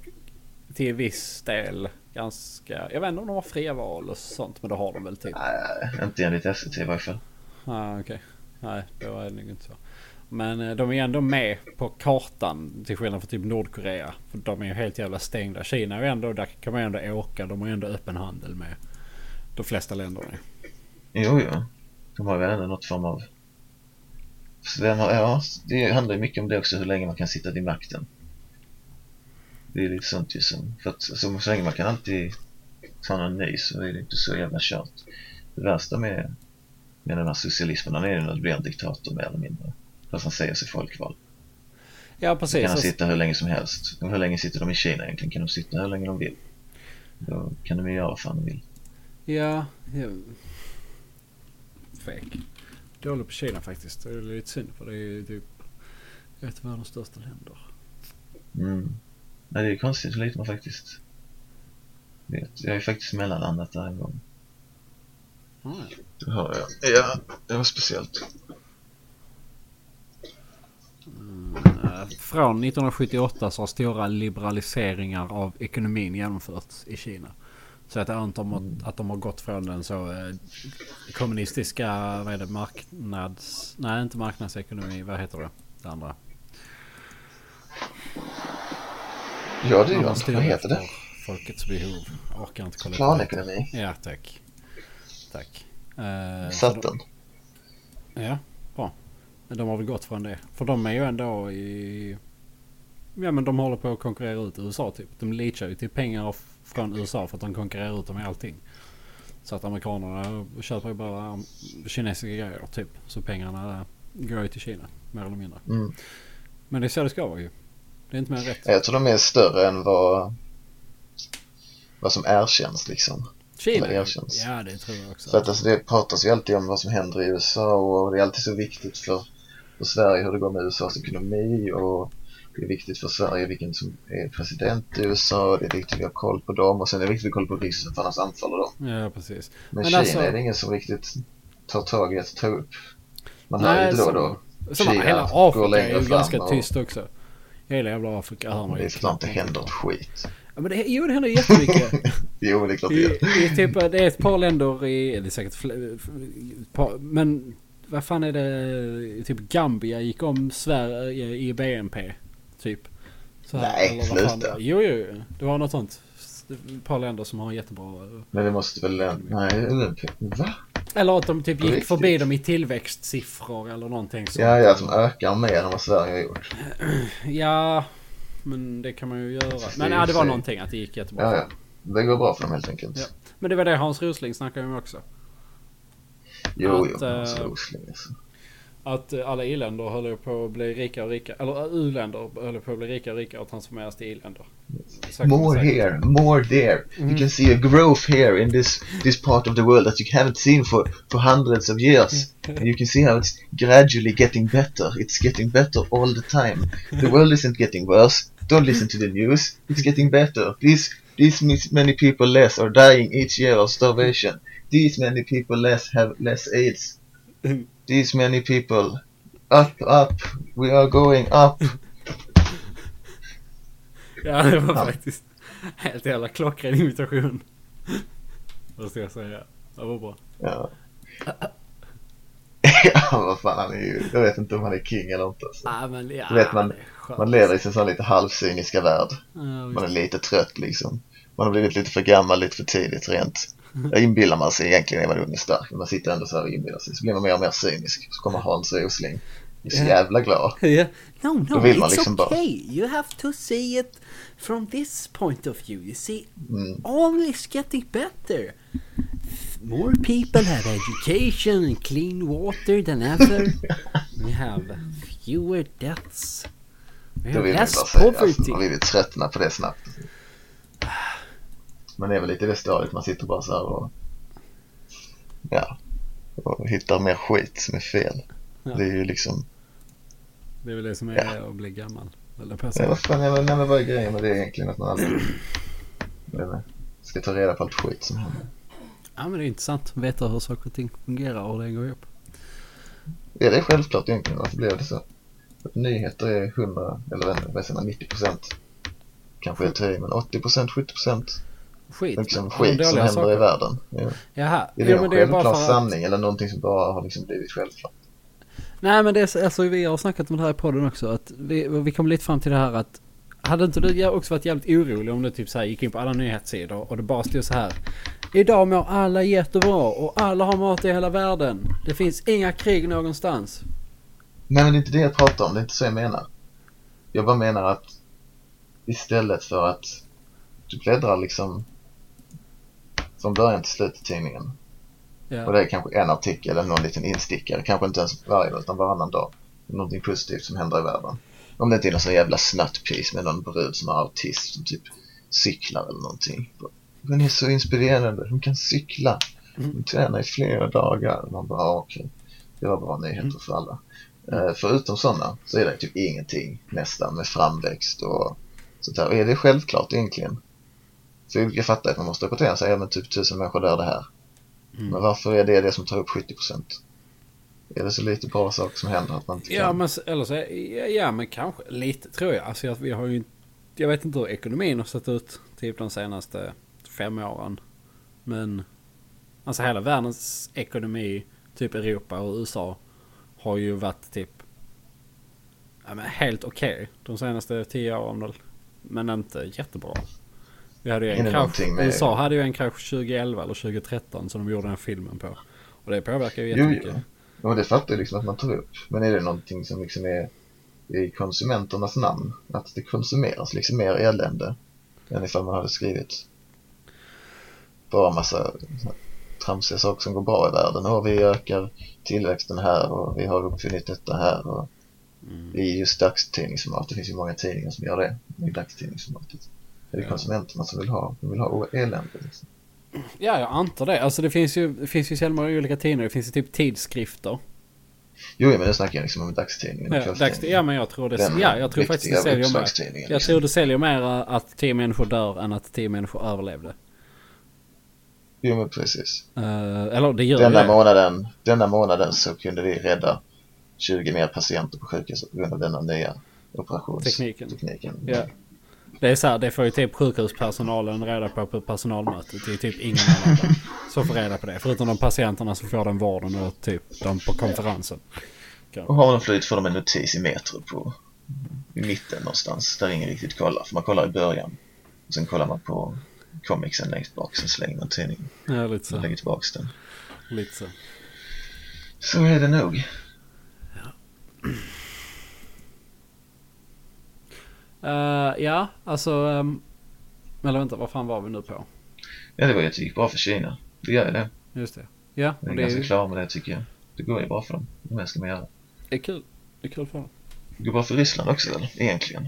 till viss del ganska... Jag vet inte om de har fria val och sånt, men det har de väl typ. Nej, inte enligt SVT i varje fall. Ah, okej. Nej, då är det nog inte så. Men eh, de är ändå med på kartan till skillnad från typ Nordkorea. För de är ju helt jävla stängda. Kina är ju ändå, där kan man ju ändå åka. De har ju ändå öppen handel med de flesta länderna. Jo, jo. De har ju ändå något form av... Har, ja, det handlar ju mycket om det också, hur länge man kan sitta vid makten. Det är lite sånt ju som... För att så, så länge man kan alltid ta någon ny så är det inte så jävla kört. Det värsta med, med den här socialismen är ju när det blir en diktator mer eller mindre. Fast han säger sig folkvald. Ja, Då precis. kan de Alltså, sitta hur länge som helst. Hur länge sitter de i Kina egentligen? Kan de sitta hur länge de vill? Då kan de ju göra vad fan de vill. ja, ja. Fake. Dålig på Kina faktiskt. Det är lite synd för det är ju typ ett av världens största länder. Mm. Nej, det är konstigt hur lite man faktiskt vet. Jag är faktiskt mellanlandat där en gång. Ja. Det har jag. Ja, det var speciellt. Eh, Från 1978 så har stora liberaliseringar av ekonomin genomförts i Kina. Så att, jag antar att- de har gått från den så eh, kommunistiska, vad är det, marknads... Nej, inte marknadsekonomi, vad heter det? Det andra. Ja, det Man gör det. Vad heter det? Folkets behov. Orkar inte kolla Planekonomi. Ja, tack. Tack. Eh, så Satt den. Ja. Men De har väl gått från det. För de är ju ändå i... Ja men de håller på att konkurrera ut USA typ. De leachar ju till pengar från USA för att de konkurrerar ut dem i allting. Så att amerikanerna köper ju bara kinesiska grejer typ. Så pengarna går ju till Kina. Mer eller mindre. Mm. Men det är så det ska vara ju. Det är inte mer rätt. Jag tror de är större än vad, vad som erkänns liksom. Kina? eller erkänns. Ja det tror jag också. För att alltså, det pratas ju alltid om vad som händer i USA och det är alltid så viktigt för, för Sverige hur det går med USAs ekonomi och det är viktigt för Sverige vilken som är president i USA det är viktigt att vi har koll på dem och sen är det viktigt att vi har koll på Ryssland för annars anfaller de. Ja precis. Men, Men Kina alltså- är det ingen som riktigt tar tag i att ta upp. Man hör ju då och då. Som Kina hela Afrika är ju ganska och- tyst också. Hela jävla Afrika hör man Det ju är det knappt inte någonting. händer ett skit. Ja, men det, jo, det händer jättemycket. Jo, [LAUGHS] det är klart det gör. i typ, det är ett par länder i, det är säkert fler, par, men vad fan är det, typ Gambia gick om Sverige i BNP. Typ. Så Nej, vad fan sluta. Jo, jo, det var något sånt. Ett par länder som har jättebra. Men det måste väl... Nej, va? Eller att de typ gick riktigt? förbi dem i tillväxtsiffror eller någonting sånt. Ja, ja, som ökar mer än vad Sverige har gjort. [CLEARS THROAT] Ja, men det kan man ju göra. Men ja, det var någonting att det gick jättebra. Ja, ja. Det går bra för dem helt enkelt. Ja. Men det var det Hans Rosling snackade om också. Jo, Att, jo. eh, Alltså, alltså. Att alla i-länder höll på att bli rikare och rikare. Eller u-länder höll på att bli rikare och rikare och transformeras till i-länder. More here, more there. Mm. You can see a growth here in this this part of the world that you haven't seen for, for hundreds of years. Mm. And you can see how it's gradually getting better. It's getting better all the time. The world isn't getting worse. Don't listen to the news. It's getting better. These these many people less are dying each year of starvation. These many people less have less AIDS. These many people up, up. We are going up. [LAUGHS] Ja, det var Ja. faktiskt helt jävla klockren imitation. [LAUGHS] Vad ska jag säga? Det var bra. Ja. [LAUGHS] ja, vad fan han är ju, jag vet inte om han är king eller inte. Alltså. Ja, men ja. Du vet, man-. Man lever i sin sån lite halvcyniska värld. Ja, Man är lite trött liksom. Man har blivit lite för gammal, lite för tidigt rent. Jag inbillar man sig egentligen är man ung och stark, man sitter ändå så här och inbillar sig. Så blir man mer och mer cynisk. Så kommer Hans Rosling. är så jävla glad. [LAUGHS] No, no, Då vill man liksom bara- okay. You have to see it from this point of view. You see, Mm. all is getting better. More people have education and clean water than ever. [LAUGHS] We have fewer deaths. We have vill less bara. Alltså, poverty. man blir lite tröttna på det snabbt. [SIGHS] [SIGHS] Man är väl lite det stadiet, man sitter bara så här och ja, och hittar mer skit som är fel. Ja. Det är ju liksom Det är väl det som är Ja. att bli gammal. Eller Ja, vad fan, nej, men, nej, men vad är grejen med det egentligen? Att man jag inte, ska ta reda på allt skit som händer. Ja men det är intressant att veta hur saker och ting fungerar och det går ihop. Är det självklart egentligen? Varför blev det så? Att nyheter är 100, eller vad är det, vad säger man, 90 procent. Kanske är det men 80 procent, 70 procent. Skit. Liksom skit som händer saker. i världen. Ja. Jaha. Är det Jo, en det självklar för att... sanning eller någonting som bara har liksom blivit självklart? Nej men det är så, alltså vi har snackat om det här i podden också. Att vi, vi kom lite fram till det här att hade inte du också varit jävligt orolig om du typ så här gick in på alla nyhetssidor och det bara stod så här. Idag mår alla jättebra och alla har mat i hela världen. Det finns inga krig någonstans. Nej men det är inte det jag pratar om, det är inte så jag menar. Jag bara menar att istället för att du bläddrar liksom från början till slut i tidningen och Ja. det är kanske en artikel eller någon liten instickare, kanske inte ens varje dag utan varannan dag. Någonting positivt som händer i världen. Om det inte är någon sån jävla snattpis med någon brud som har autism som typ cyklar eller någonting. Den är så inspirerande, hon kan cykla. Hon tränar i flera dagar. Man bara, ah, okej. Det var bra nyheter för alla. Eh, förutom sådana så är det typ ingenting nästan med framväxt och sånt där. Och är det självklart egentligen? För jag fattar att man måste rapportera sig, men typ tusen människor dör det här. Mm. Men varför är det det som tar upp 70%? Är det så lite bra saker som händer att man inte Ja kan? men, eller så, ja, ja men kanske lite tror jag. Alltså vi har ju Jag vet inte hur ekonomin har sett ut typ de senaste fem åren. Men alltså hela världens ekonomi, typ Europa och USA har ju varit typ ja, men helt okej de senaste tio åren. Men inte jättebra. Vi hade ju Är en krasch, med- USA hade ju en krasch 2011 eller 2013 som de gjorde den filmen på. Och det påverkar ju Jo, jättemycket. jo. Och det fattar jag liksom att man tar upp. Men är det någonting som liksom är i konsumenternas namn? Att det konsumeras liksom mer elände än ifall man hade skrivit bara massa tramsiga saker som går bra i världen. Och vi ökar tillväxten här och vi har uppfunnit detta här och Mm. i just dagstidningsformat. Det finns ju många tidningar som gör det i dagstidningsformatet. Det är konsumenterna som vill ha, de vill ha elände liksom. Ja, jag antar det. Alltså det finns ju, det finns ju så många olika tidningar. Det finns ju typ tidskrifter. Jo, men nu snackar jag liksom om dagstidningen Ja, dags, kvällstidningen. ja men jag tror det. Den ja, jag tror faktiskt det säljer mer. Jag liksom. tror det säljer mer att tio människor dör än att tio människor överlevde. Jo, men precis. Eh, eller det gör Denna det. månaden, denna månaden så kunde vi rädda 20 mer patienter på sjukhuset på grund av denna nya operationstekniken. Tekniken. Ja. Det är så här, det får ju typ sjukhuspersonalen reda på på personalmötet. Det är typ ingen annan som får reda på det. Förutom de patienterna som får den vården och typ de på konferensen. Och har de flytt får de en notis i Metro på i mitten någonstans där ingen riktigt kollar. För man kollar i början. Och sen kollar man på comicsen längst bak. Sen slänger man tidningen Ja, lite och så. lägger tillbaks den. Lite så. Så är det nog. Eh, ja, alltså... Um, eller vänta, vad fan var vi nu på? Ja, det var ju att det gick bra för Kina. Det gör ju det. Just det. Ja, och det är, ganska ju- klar med det tycker jag. Det går ju bra för dem. Det mer ska man göra. det är kul. Det är kul för dem. Det går bra för Ryssland också väl? Egentligen.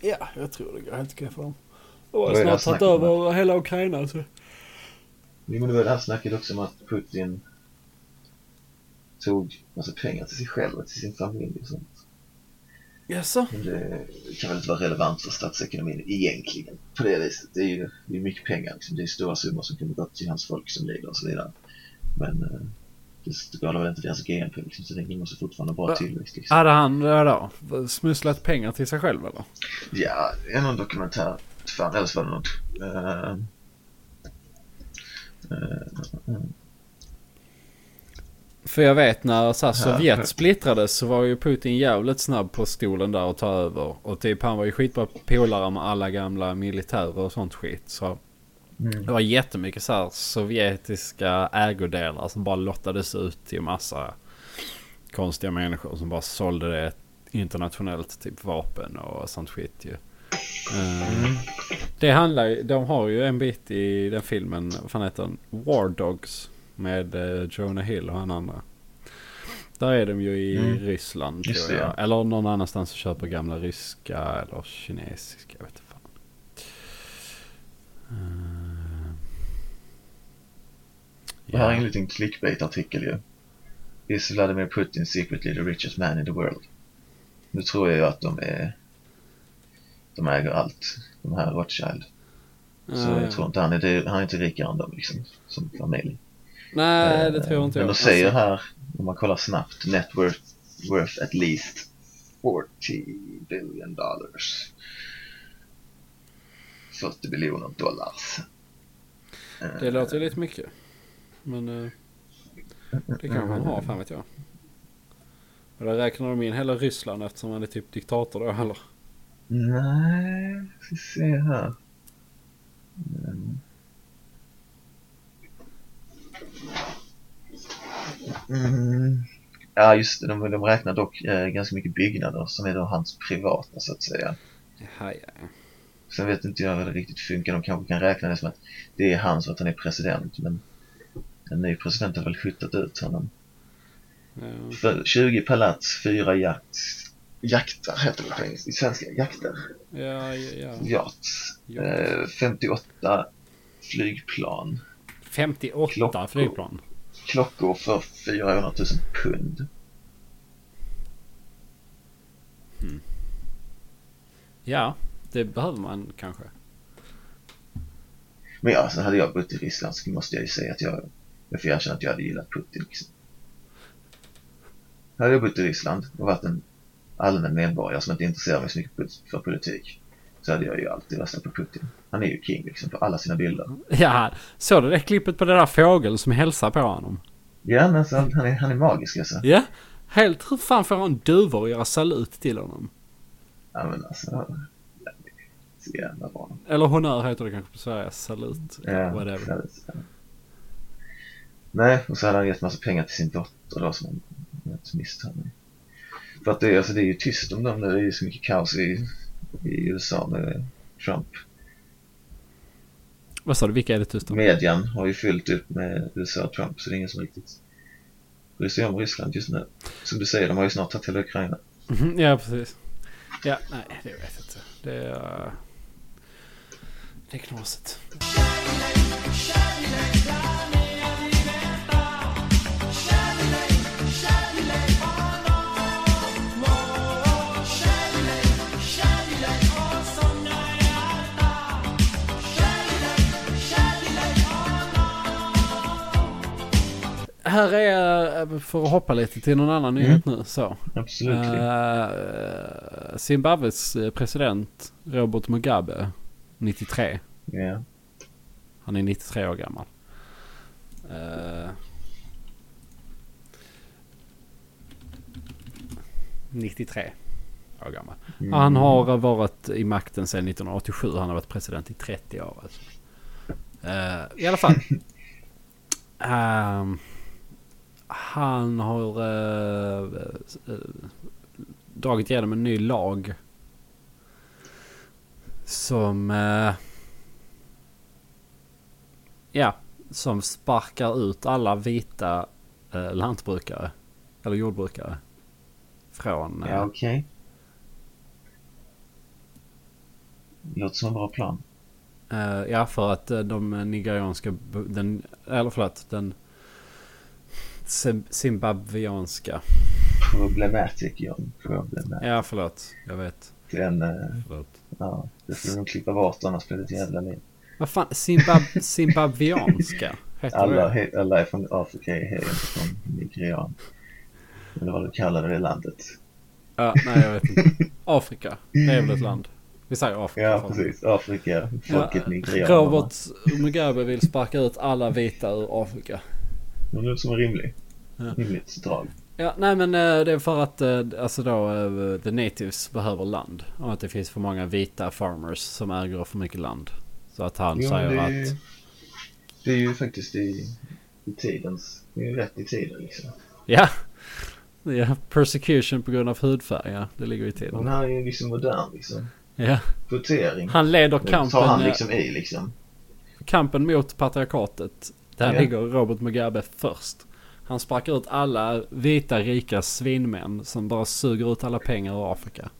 Ja, jag tror det går helt okej för dem. Och det här snart tagit över hela Ukraina. Så. Jo men det var det här snacket också om att Putin tog massa pengar till sig själv och till sin familj och sånt. Jaså? Det kan väl inte vara relevant för statsekonomin egentligen på det viset. Det är ju det är mycket pengar liksom. Det är stora summor som kunde gått till hans folk som lider och så vidare. Men eh, det skadar väl inte deras GNP liksom. Så den måste fortfarande ha bra tillväxt liksom. Hade han vadå? Smusslat pengar till sig själv eller? Ja, det är någon dokumentär. Fan, eller så var det något. Uh, uh, För jag vet när så här. Sovjet splittrades så var ju Putin jävligt snabb på stolen där och ta över. Och typ han var ju skitbra polare med alla gamla militärer och sånt skit. Så mm. det var jättemycket så här sovjetiska ägodelar som bara lottades ut till massa konstiga människor som bara sålde det internationellt typ vapen och sånt skit ju. Eh, Mm. Det handlar ju, de har ju en bit i den filmen, vad fan heter den? War Dogs med eh, Jonah Hill och han andra. Där är de ju i Mm. Ryssland Just tror det, jag. ja. Eller någon annanstans och köper gamla ryska eller kinesiska, jag vet fan. Eh, Och här är en liten clickbait-artikel ju. Is Vladimir Putin secretly the richest man in the world? Nu tror jag ju att de är de äger allt, de här Rothschild. Så Eh, jag tror inte han är, han är inte rikare än dem liksom, som familj. Nej, det Eh, tror inte jag. Men de säger här, om man kollar snabbt, net worth, worth at least 40 billion dollars. 40 biljoner dollars. Det låter ju lite mycket. Men eh, det kanske han har, fan vet jag. Och där räknar de in hela Ryssland eftersom han är typ diktator då eller? Nej, ska se här. Mm. Ja just det, de, de räknar dock eh, ganska mycket byggnader som är då hans privata så att säga. Jaha, ja. Sen vet inte jag hur det riktigt funkar, de kanske kan räkna det som att det är hans och att han är president men en ny president har väl skjutat ut honom. ja. För 20 palats, 4 yachts, jaktar, heter det på engelska, svenska, jaktar, Ja, ja, yachts. Ja. Eh, 58 flygplan, 58 Klockor. flygplan. Klockor för 400 000 pund. Ja, det behöver man kanske. Men ja, sen hade jag bott i Ryssland så måste jag ju säga att jag, jag får erkänna att jag hade gillat Putin liksom. Hade jag bott i Ryssland och varit en allmän medborgare som inte intresserar mig så mycket för politik så hade jag ju alltid röstat på Putin. Han är ju king liksom på alla sina bilder. Ja, såg du det klippet på den där fågeln som hälsar på honom? Ja, men alltså, han, är, han är magisk alltså. Ja, helt hur fan får han duvor att göra salut till honom? Ja, men alltså. Så jävla bra. Eller honör heter det kanske på Sverige, salut. Ja, whatever. ja. Nej, och så hade han gett massa pengar till sin dotter då som han mig. För att det, är- alltså, det är ju tyst om dem nu. Det är ju så mycket kaos i, i USA med Trump. Vad sa du, vilka är det tyst om? Median har ju fyllt upp med USA och Trump så det är ingen som riktigt bryr sig om Ryssland just nu. Som du säger, de har ju snart tagit hela Ukraina. Mhm, Ja, precis. Ja, nej, det vet jag inte. Det är... uh, Det är knasigt. Här är, eh, för att hoppa lite till någon annan nyhet nu, så. Absolut. Eh, Zimbabwes eh, president Robert Mugabe, 93. ja. Han är 93 år gammal. Eh, 93 år gammal. Mm. Han har varit i makten sedan 1987. Han har varit president i 30 år. Alltså. Eh, I alla fall. [LAUGHS] Ehm, han har eh, eh, dragit igenom en ny lag. Som... eh, ja, som sparkar ut alla vita eh, lantbrukare. Eller jordbrukare. Från... eh, Ja, okej. Låter som en bra plan. Eh, ja, för att eh, de nigerianska, den, eller förlåt, den zimbabwianska. Problematic, John. Problematic. Ja, förlåt, jag vet. Den, eh, Förlåt. ja, det skulle de klippa bort annars blir det ett jävla liv. Vad fan, Zimbab [LAUGHS] zimbabwianska? Alla, he, alla är från Afrika är inte från Nigerian. Eller vad du kallar det landet. Ja, nej, jag vet inte. [LAUGHS] Afrika, det är väl ett land? Vi säger Afrika. Ja, precis. Afrika, folket Ja, Nigerian. Robert Mugabe vill sparka ut alla vita ur Afrika. Det låter som en rimlig, Ja. rimligt drag. Ja, nej men eh, det är för att eh, alltså då eh, the natives behöver land. Och att det finns för många vita farmers som äger för mycket land. Så att han Jo, säger det, är, att... det är ju faktiskt i, i tidens, det är ju rätt i tiden liksom. Ja. ja, persecution på grund av hudfärg, ja. Det ligger i tiden. den här är ju liksom modern liksom. Ja. Kvotering. Han leder kampen, tar han liksom i liksom. kampen mot patriarkatet. Där Ja. ligger Robert Mugabe först. Han sparkar ut alla vita rika svinmän som bara suger ut alla pengar ur Afrika.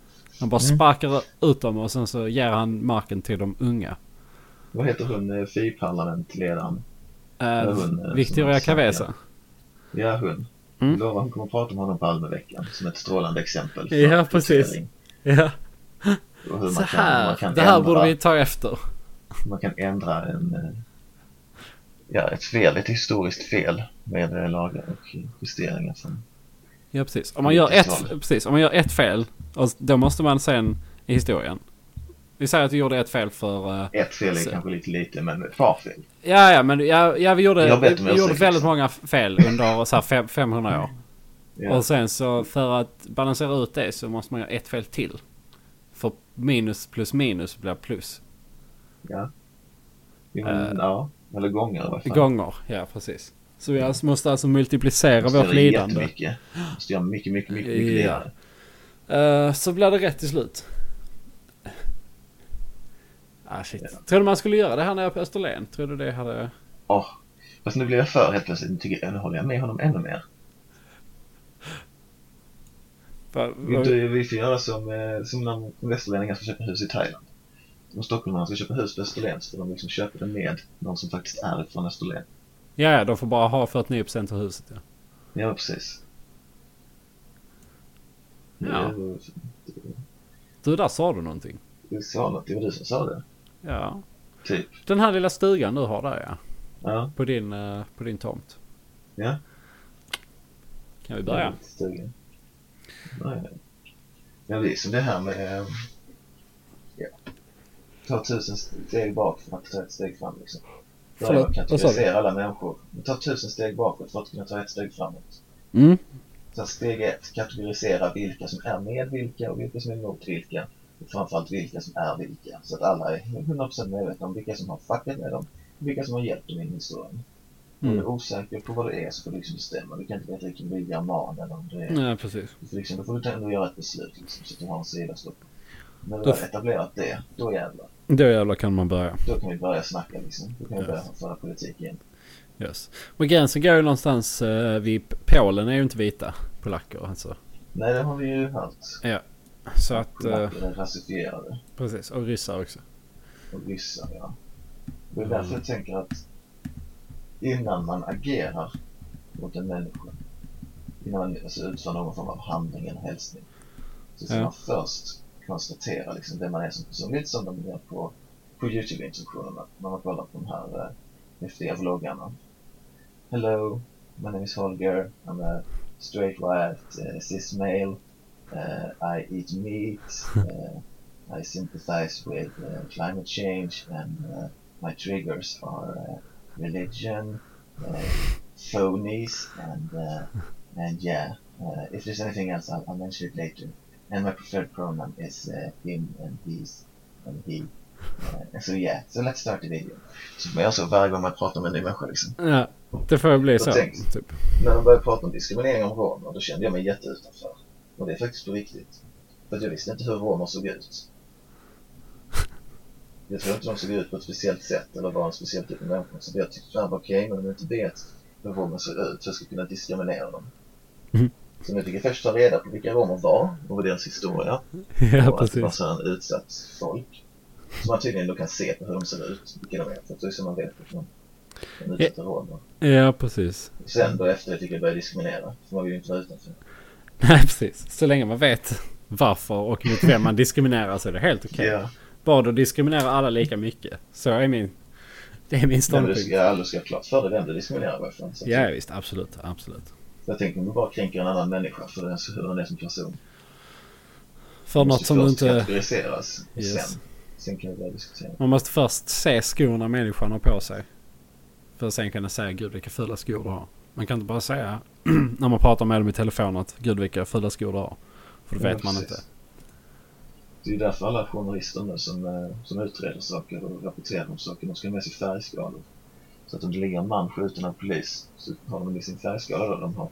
Han bara Mm. sparkar ut dem och sen så ger han marken till de unga. Vad heter hon, eh, FI-parlamentledaren? Eh, Ja, hon, eh, Victoria Cavesa. Ja, hon. Mm. Jag lovar, hon kommer att prata om honom på Almeveckan som ett strålande exempel. Ja, precis. kvotering Ja, så kan, här. man kan Det här ändra, borde vi ta efter. Man kan ändra en, eh, ja, ett fel, ett historiskt fel med eh, lagar och justeringar som Ja, precis. Om man gör ett, precis, om man gör ett fel, och då måste man sen i historien. Vi säger att vi gjorde ett fel för... eh, ett fel är Så. kanske lite lite, men ett par fel. ja, ja, men ja, ja, vi gjorde, vi, gjorde väldigt många fel under så här fem, 500 år. Ja. Och sen så för att balansera ut det så måste man göra ett fel till. För minus plus minus blir plus. ja. Jo, men, Eh, ja, eller gånger alla fall. Gånger, ja precis. Så vi alltså måste alltså multiplicera Måste vårt lidande. Jättemycket. Måste göra mycket, mycket, mycket, mycket Ja. lidande. Eh, så blir det rätt till slut. Ah shit. Ja. Tror du man skulle göra det här nere på Österlen? Tror du det hade... Åh, fast nu blir jag för helt plötsligt. Nu, tycker jag, nu håller jag med honom ännu mer. Va- Vi, va- du, vi får göra som, eh, som när västerlänningar ska köpa hus i Thailand. Om stockholmarna ska köpa hus på Österlen så får de liksom köpa det med någon som faktiskt är från Österlen. Ja, ja, de får bara ha 49% av huset. Ja. Ja, precis. Ja. Du, där sa du någonting. Du sa något, det var du som sa det. Ja. Typ. Den här lilla stugan du har där ja. Ja. På din, eh, på din tomt. Ja. Kan vi börja? Stugan. Nej. Men det är som det här med... Ta tusen steg bak för att ta ett steg fram liksom. Börja med du? kategorisera alla människor. Ta tusen steg bakåt för att kunna ta ett steg framåt. Mm. Så steg ett, kategorisera vilka som är med vilka och vilka som är emot vilka. Och framförallt vilka som är vilka. Så att alla är 100% medvetna om vilka som har fuckat med dem och vilka som har hjälpt dem in i historien. Om du Mm. är osäker på vad det är så får du liksom bestämma. Du kan inte veta om det är german eller om det är... Nej, precis. Du får liksom, då får du ändå göra ett beslut liksom, så att du har en sida att stå på. När du har etablerat det, då jävlar. Då jävlar kan man börja. Då kan vi börja snacka liksom. Då kan vi Ja. börja föra politik igen. Yes. Men gränsen går ju någonstans eh, vid Polen är ju inte vita polacker alltså. Nej, det har vi ju hört. Så att, eh, Polacker är rasifierade. precis. Och ryssar också. och ryssar, ja. Det är därför jag tänker att innan man agerar mot en människa, innan man alltså, utför någon form av handling eller hälsning, så ska Ja. man först konstatera liksom man är som person. Lite som de gör på, på Youtube-instruktionerna, när man kollar på de här eh, häftiga vloggarna. Hello, my name is Holger, I'm a straight white uh, cis male, uh, I eat meat, uh, I sympathize with uh, climate change and uh, my triggers are uh, religion, uh, phonies, and uh, and yeah. If there's anything else, I'll, I'll mention it later. And my preferred pronoun is uh, him and his and he. Uh, so yeah, so let's start the video. Så man gör så varje gång man pratar med en ny människa liksom. Ja, det får bli så. tänkte- Typ. När de började prata om diskriminering av romer, då kände jag mig jätteutanför. Och det är faktiskt på riktigt. För att jag visste inte hur romer såg ut. Jag tror inte de såg ut på ett speciellt sätt eller var en speciell typ av människor. Så jag tyckte fan okej, men om jag inte vet hur romer ser ut så jag ska kunna diskriminera dem. Mhm. Fick jag först ta reda på vilka romer var och deras historia. [LAUGHS] Ja, och att det var precis. så en utsatt folk. Så man tydligen då kan se på hur de ser ut, vilka de är. För det är så man vet att de de utsatta romer. Ja, precis. Sen då efter det fick jag börja diskriminera. För man vill ju inte vara utanför. [LAUGHS] Nej, precis. Så länge man vet varför och mot vem man diskriminerar så är det helt okej. Ja, Bara du diskriminerar alla lika mycket. Så är min... Det är min men du ståndpunkt. ska, ha klart för dig vem du diskriminerar varför. Ja, visst. Absolut. Absolut. Jag tänker om du bara kränker en annan människa för den, hur den är som person. För något som du inte... kategoriseras. Yes. sen, sen kan vi börja diskutera. Man måste först se skorna människan har på sig. För att sen kunna säga gud vilka fula skor du har. Man kan inte bara säga [CLEARS THROAT] när man pratar med dem i telefon att gud vilka fula skor du har. För då Ja, vet man precis. inte. Det är därför alla journalister nu som, eh, som utreder saker och rapporterar om saker, de ska ha med sig färgskalor. Så att om det ligger en man skjuten av polis så har de med sin färgskala då. De har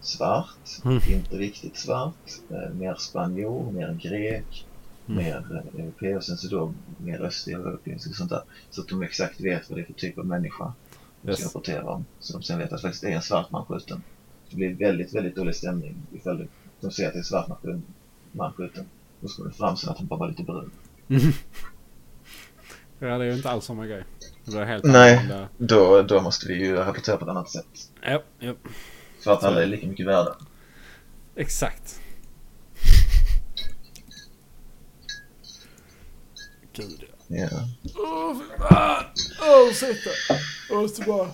svart, Mm. inte riktigt svart, eh, mer spanjor, mer grek, Mm. mer eh, europé och sen så då mer östeuropeisk och sånt där. Så att de exakt vet vad det är för typ av människa de ska Yes. rapportera om. Så de sen vet att det faktiskt är en svart man skjuten. Det blir väldigt, väldigt dålig stämning ifall de ser att det är en svart man skjuten. Man skjuten. Då ska det fram sen att han bara var lite brun. [LAUGHS] Ja, det är ju inte alls samma grej. Det blir helt Nej. Då, då måste vi ju rapportera på ett annat sätt. Ja, ja. För att alla är lika mycket värda. Exakt. Gud ja. Ja. Åh, fy fan! Åh, ursäkta. Jag måste bara...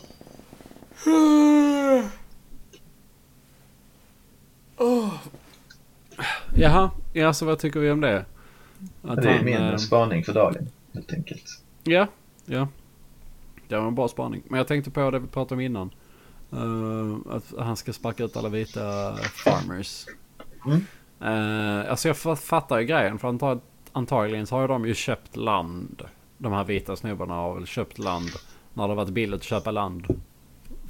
Åh. Jaha, ja så vad tycker vi om det? Att Det är han, min eh, spaning för dagen, helt enkelt. Ja, ja. Det var en bra spaning. Men jag tänkte på det vi pratade om innan. Eh, att han ska sparka ut alla vita farmers. Mm. Uh, alltså jag fa- fattar ju grejen. För antag- antagligen så har ju de ju köpt land. De här vita snubbarna har väl köpt land. När det har varit billigt att köpa land.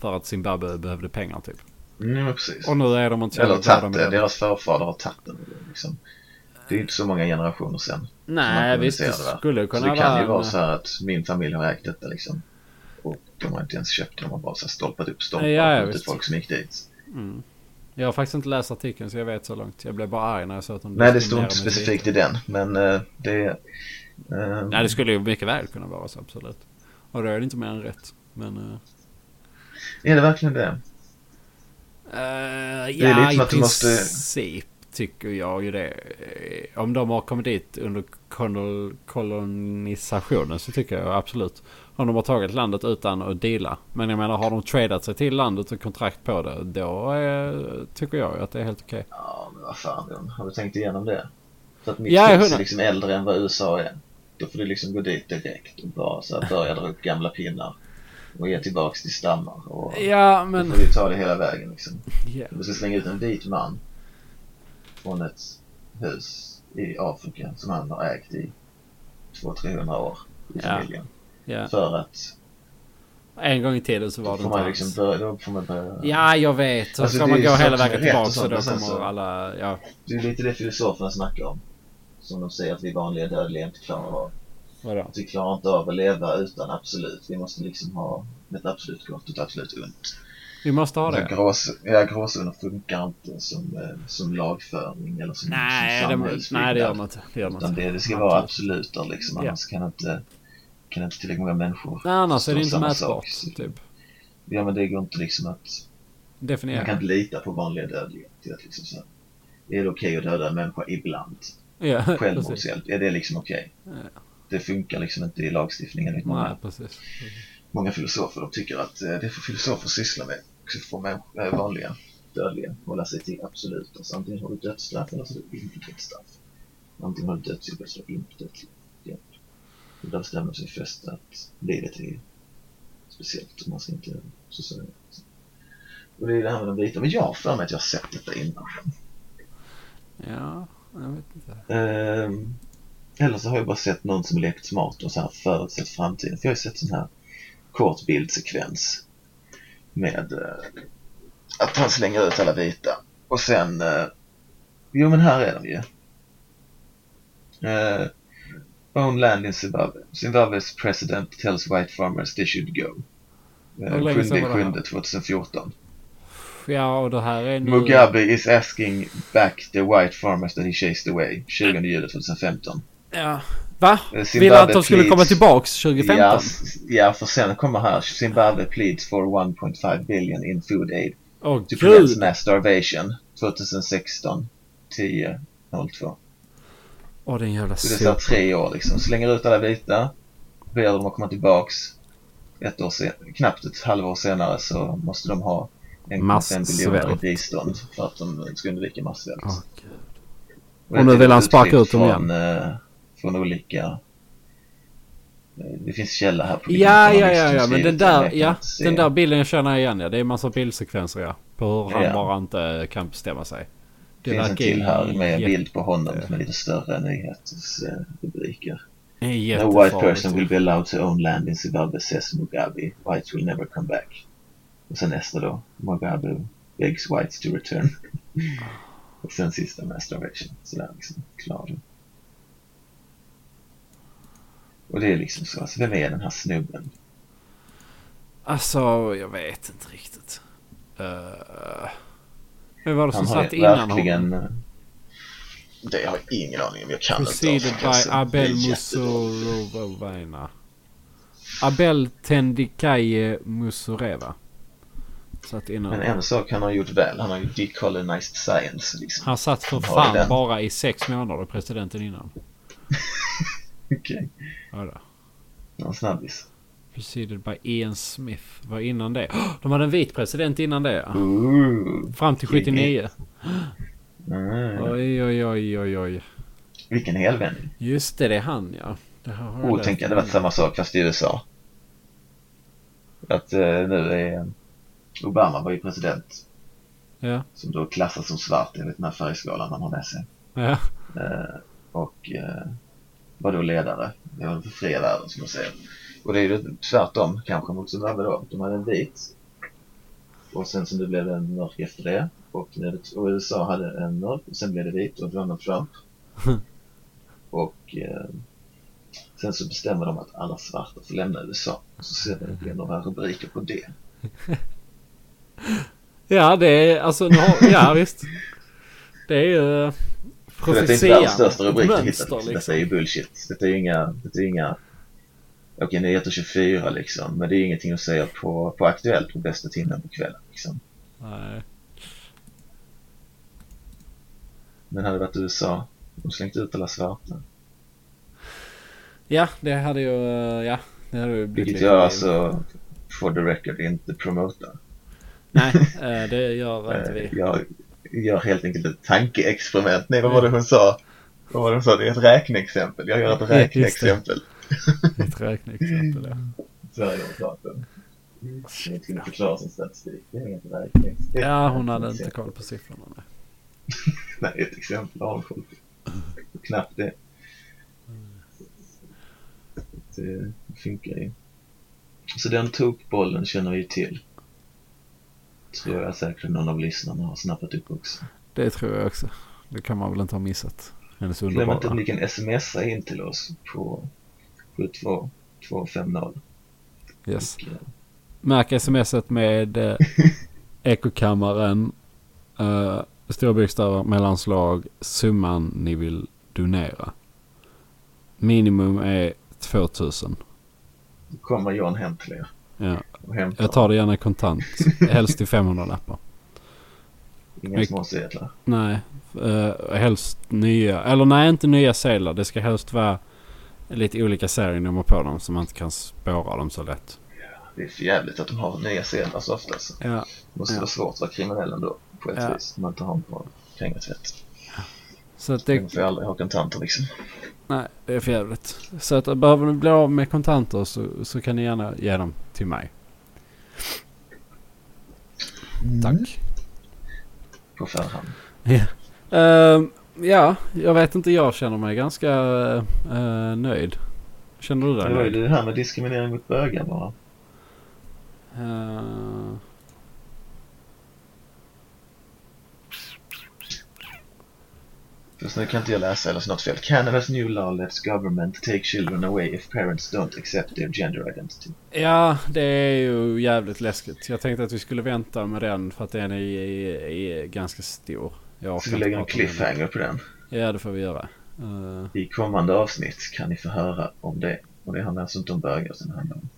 För att Zimbabwe behövde pengar typ. Mm, precis. Och nu är de inte så Eller det. det. Deras förfader har tagit den. Liksom. Det är ju inte så många generationer sedan. Nej visst det skulle Så kunna det kan ju vara så här att min familj har ägt detta liksom. Och de har inte ens köpt det. De har bara så stolpat upp stolpar Ja, ja, folk som gick dit. Mm. Jag har faktiskt inte läst artikeln så jag vet så långt. Jag blev bara arg när jag såg att de Nej, det står inte specifikt i den, men eh, det är... eh, Nej, det skulle ju mycket väl kunna vara så, absolut. Och då är det inte mer än rätt. Men... Uh, Är det verkligen det? ja, lite i som att du måste- princip tycker jag ju det. Om de har kommit dit under kolon- kolonisationen så tycker jag absolut. Om de har tagit landet utan att deala. Men jag menar har de tradat sig till landet och kontrakt på det. Då eh, tycker jag att det är helt okej. Ja, men vad fan Björn, har du tänkt igenom det? För att mitt Ja, hundra. är liksom äldre än vad USA är. Då får du liksom gå dit direkt och bara så här börja dra upp gamla pinnar. Och ge tillbaks till stammar. Och Ja, då men... får du ta det hela vägen liksom. Om du ska slänga ut en vit man från ett hus i Afrika som han har ägt i 200-300 år i familjen. Ja. För att En gång i tiden så var det inte liksom börja, då får man börja Ja, jag vet. Så Alltså, ska man gå hela vägen tillbaka så då kommer så- alla... Ja, Det är lite det filosoferna snackar om. Som de säger att vi vanliga dödliga inte klarar av. vadå? Att vi klarar inte av att leva utan absolut. Vi måste liksom ha ett absolut gott och ett absolut ont. Vi måste ha det. grås, ja, gråzoner funkar inte som, eh, som lagföring eller som, Nej, som det, samhällsbyggnad. nej, det gör man inte. Det gör man inte. det, det ska vara absoluter liksom. Ja. Annars kan inte, kan inte tillräckligt många människor Nej, annars är det inte mätbart. sak. Typ. Ja men det går inte liksom att Man kan Definiera. inte lita på vanliga dödliga. Till att liksom så är det okej att döda en människa ibland? Ja. [LAUGHS] Självmordshjälp, är det liksom okej? Ja. Det funkar liksom inte i lagstiftningen. enligt Nej, Många, precis. många filosofer de tycker att eh, det får filosofer syssla med. Så får människor, eh, vanliga dödliga hålla sig till absolut. Alltså, antingen har du dödsstraff eller så har du inte dödsstraff. Antingen har du dödshjälp eller så har du inte dödshjälp. Där bestämmer sig först att livet är speciellt och man ska inte så säga. Och det är det här med de vita. Men jag har för mig att jag har sett detta innan. Ja, jag vet inte. Ehm, eller så har jag bara sett någon som lekt smart och så här förutsett framtiden. För jag har ju sett sån här kort bildsekvens med eh, att han slänger ut alla vita. Och sen, eh, jo men här är de ju. Uh, own land in Zimbabwe. Zimbabwe's president tells white farmers they should go. Sedan 7 var det här? 7 2014. Ja, och det här är nu... Mugabe is asking back the white farmers that he chased away. 20 juli 2015. Ja. Va? Eh, Ville att de Zimbabwe skulle pleads- komma tillbaks 2015? Ja, ja, för sen kommer här. Zimbabwe pleads for 1.5 billion in food aid Åh to prevent mass starvation 2016 10 02. Åh, det är en jävla Så det är sopa. tre år liksom. Slänger ut alla vita. Ber dem att komma tillbaks. Ett år sen, knappt ett halvår senare så måste de ha 1,5 biljoner i bistånd för att de ska undvika massvält. Gud. Och Och nu vill han sparka ut dem från, eh, från olika det finns källa här på Ja, ja, ja, ja, men den där, jag ja, den där bilden jag känner igen ja. Det är en massa bildsekvenser ja. På hur han Ja. bara inte kan bestämma sig. Det finns en till här med en bild på honom med lite större nyhetsrubriker. är No white person will be allowed to own land in Zimbabwe says Mugabe. Whites will never come back. Och sen nästa då. Mugabe begs whites to return. [LAUGHS] Och sen sista med starvation. Sådär liksom. Klar. Och det är liksom så. Alltså, vem är den här snubben? Alltså, jag vet inte riktigt. Uh, vem var det som satt innan verkligen... honom? Det har jag ingen aning om. Jag kan Preceded inte by det är Abel. Musurovaina. Abel Tendikaye Musureva. Satt innan. Men en sak han har gjort väl. Han har ju decolonized science liksom. Han satt för fan bara i sex månader presidenten innan. [LAUGHS] Okej. Ja, då. Någon snabbis. Preceded by Ian Smith. Var innan det. [GASPS] De hade en vit president innan det. Ooh. Fram till 79. Mm. Oj, oj, oj, oj, oj. Vilken helvändning. Just det, det är han ja. Det här Oh, tänk det varit samma sak fast i USA. Att eh, nu är Obama var ju president Ja, som då klassas som svart enligt den här färgskalan man har med sig. ja. Eh, och eh, var då ledare. Det var för fria världen som man säger. Och det är ju tvärtom kanske mot Zimbabwe då. De hade en vit. Och sen så blev det en mörk efter det. Och, när det, och USA hade en mörk och sen blev det vit och Donald Trump. [LAUGHS] och eh, sen så bestämmer de att alla svarta får lämna USA. Och så ser det blir några rubriker på det. [LAUGHS] Ja, det är alltså, nu har, ja visst. Det är ju För detta är inte världens största rubrik. Mönster Liksom. Detta liksom. är ju bullshit. Detta är ju inga, detta är inga Okej, nyheter 24 liksom. Men det är ingenting att säga på, på Aktuellt på bästa timmen på kvällen liksom. Nej. Men hade det varit USA, de slängt ut alla svarta. Ja, det hade ju, eh, ja. Det hade ju blivit Vilket jag alltså, for the record, inte promotar. Nej, [LAUGHS] eh, det gör inte Eh, vi. Jag gör helt enkelt ett tankeexperiment. Nej, vad var det hon sa? Vad var det hon sa? Det är ett räkneexempel. Jag gör ett [LAUGHS] Ja, räkneexempel. [LAUGHS] Ett räkneexempel ja. Sverigedemokraten. Jag skulle förklara sin statistik. Det är är ett Ja, hon hade inte koll på siffrorna. Nej. [LAUGHS] Nej, ett exempel har hon koll på. Knappt det. Det funkar ju. Så den tokbollen känner vi till. Tror jag säkert någon av lyssnarna har snappat upp också. Det tror jag också. Det kan man väl inte ha missat. Hennes Glöm inte underbara. att ni kan smsa in till oss på 72250. Yes. Och, eh, Märk smset med eh, [LAUGHS] ekokammaren, eh, storbokstäver, mellanslag, summan ni vill donera. Minimum är 2000. Då kommer John hem till er Ja. Jag tar det gärna kontant. Helst till 500 lappar. Inga småsedlar. Nej, uh, helst nya. Eller nej, inte nya sedlar. Det ska helst vara lite olika serienummer på dem så man inte kan spåra dem så lätt. Det är för jävligt att de har nya sedlar så ofta. Så. Ja, Det måste Ja. vara svårt att vara kriminell ändå på ett Ja. vis. Om man inte har bra pengatvätt. så att Det det, får aldrig ha kontanter liksom. nej, det är för jävligt. Så att behöver ni bli av med kontanter så, så kan ni gärna ge dem till mig. Tack. På förhand. Ehm, ja, jag vet inte. Jag känner mig ganska eh, nöjd. Känner du dig Det var ju nöjd? det här med diskriminering mot bögar bara. Eh, Fast nu kan inte jag läsa eller så något fel. Canadas new law lets government take children away if parents don't accept their gender identity. Ja, det är ju jävligt läskigt. Jag tänkte att vi skulle vänta med den för att den är, är, är ganska stor. Jag Så orkar vi lägger en cliffhanger på den. Ja, det får vi göra. Eh, I kommande avsnitt kan ni få höra om det. Och det handlar alltså inte om bögar utan det handlar om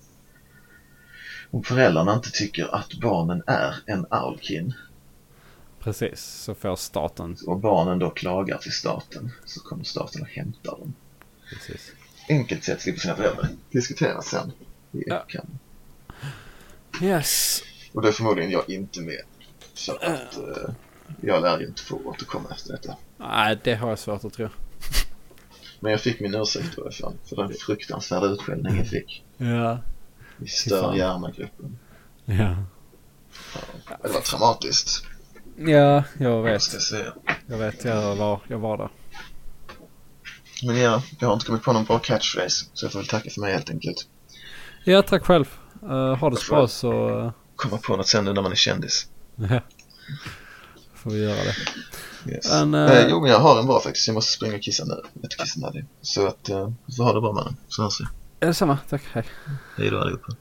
om föräldrarna inte tycker att barnen är en Aulkin precis, så får staten. och barnen då klagar till staten så kommer staten och hämtar dem. Precis. Enkelt sätt slipper sina föräldrar. Diskutera sen i Ja. kammaren. Yes. Och då är förmodligen jag inte med. Så att eh, jag lär ju inte få återkomma efter detta. Nej, det har jag svårt att tro. Men jag fick min ursäkt i alla fall för den fruktansvärda utskällning jag fick Ja. i. Stör hjärna-gruppen. Ja. Ja, Det var traumatiskt, Ja, jag vet. jag. Jag vet, jag var, jag var där. Men ja, jag har inte kommit på någon bra catchphrase så jag får väl tacka för mig helt enkelt. Ja, tack själv. Uh, ha det så bra så... Komma på något sen nu när man är kändis. ja. Får vi göra det. Yes. Men, eh, eh, jo, men jag har en bra faktiskt. Jag måste springa och kissa nu. Jättekissnödig. Så att, eh, så ha det bra mannen. Så hörs vi. Är det samma? Tack, hej. Hej då allihopa.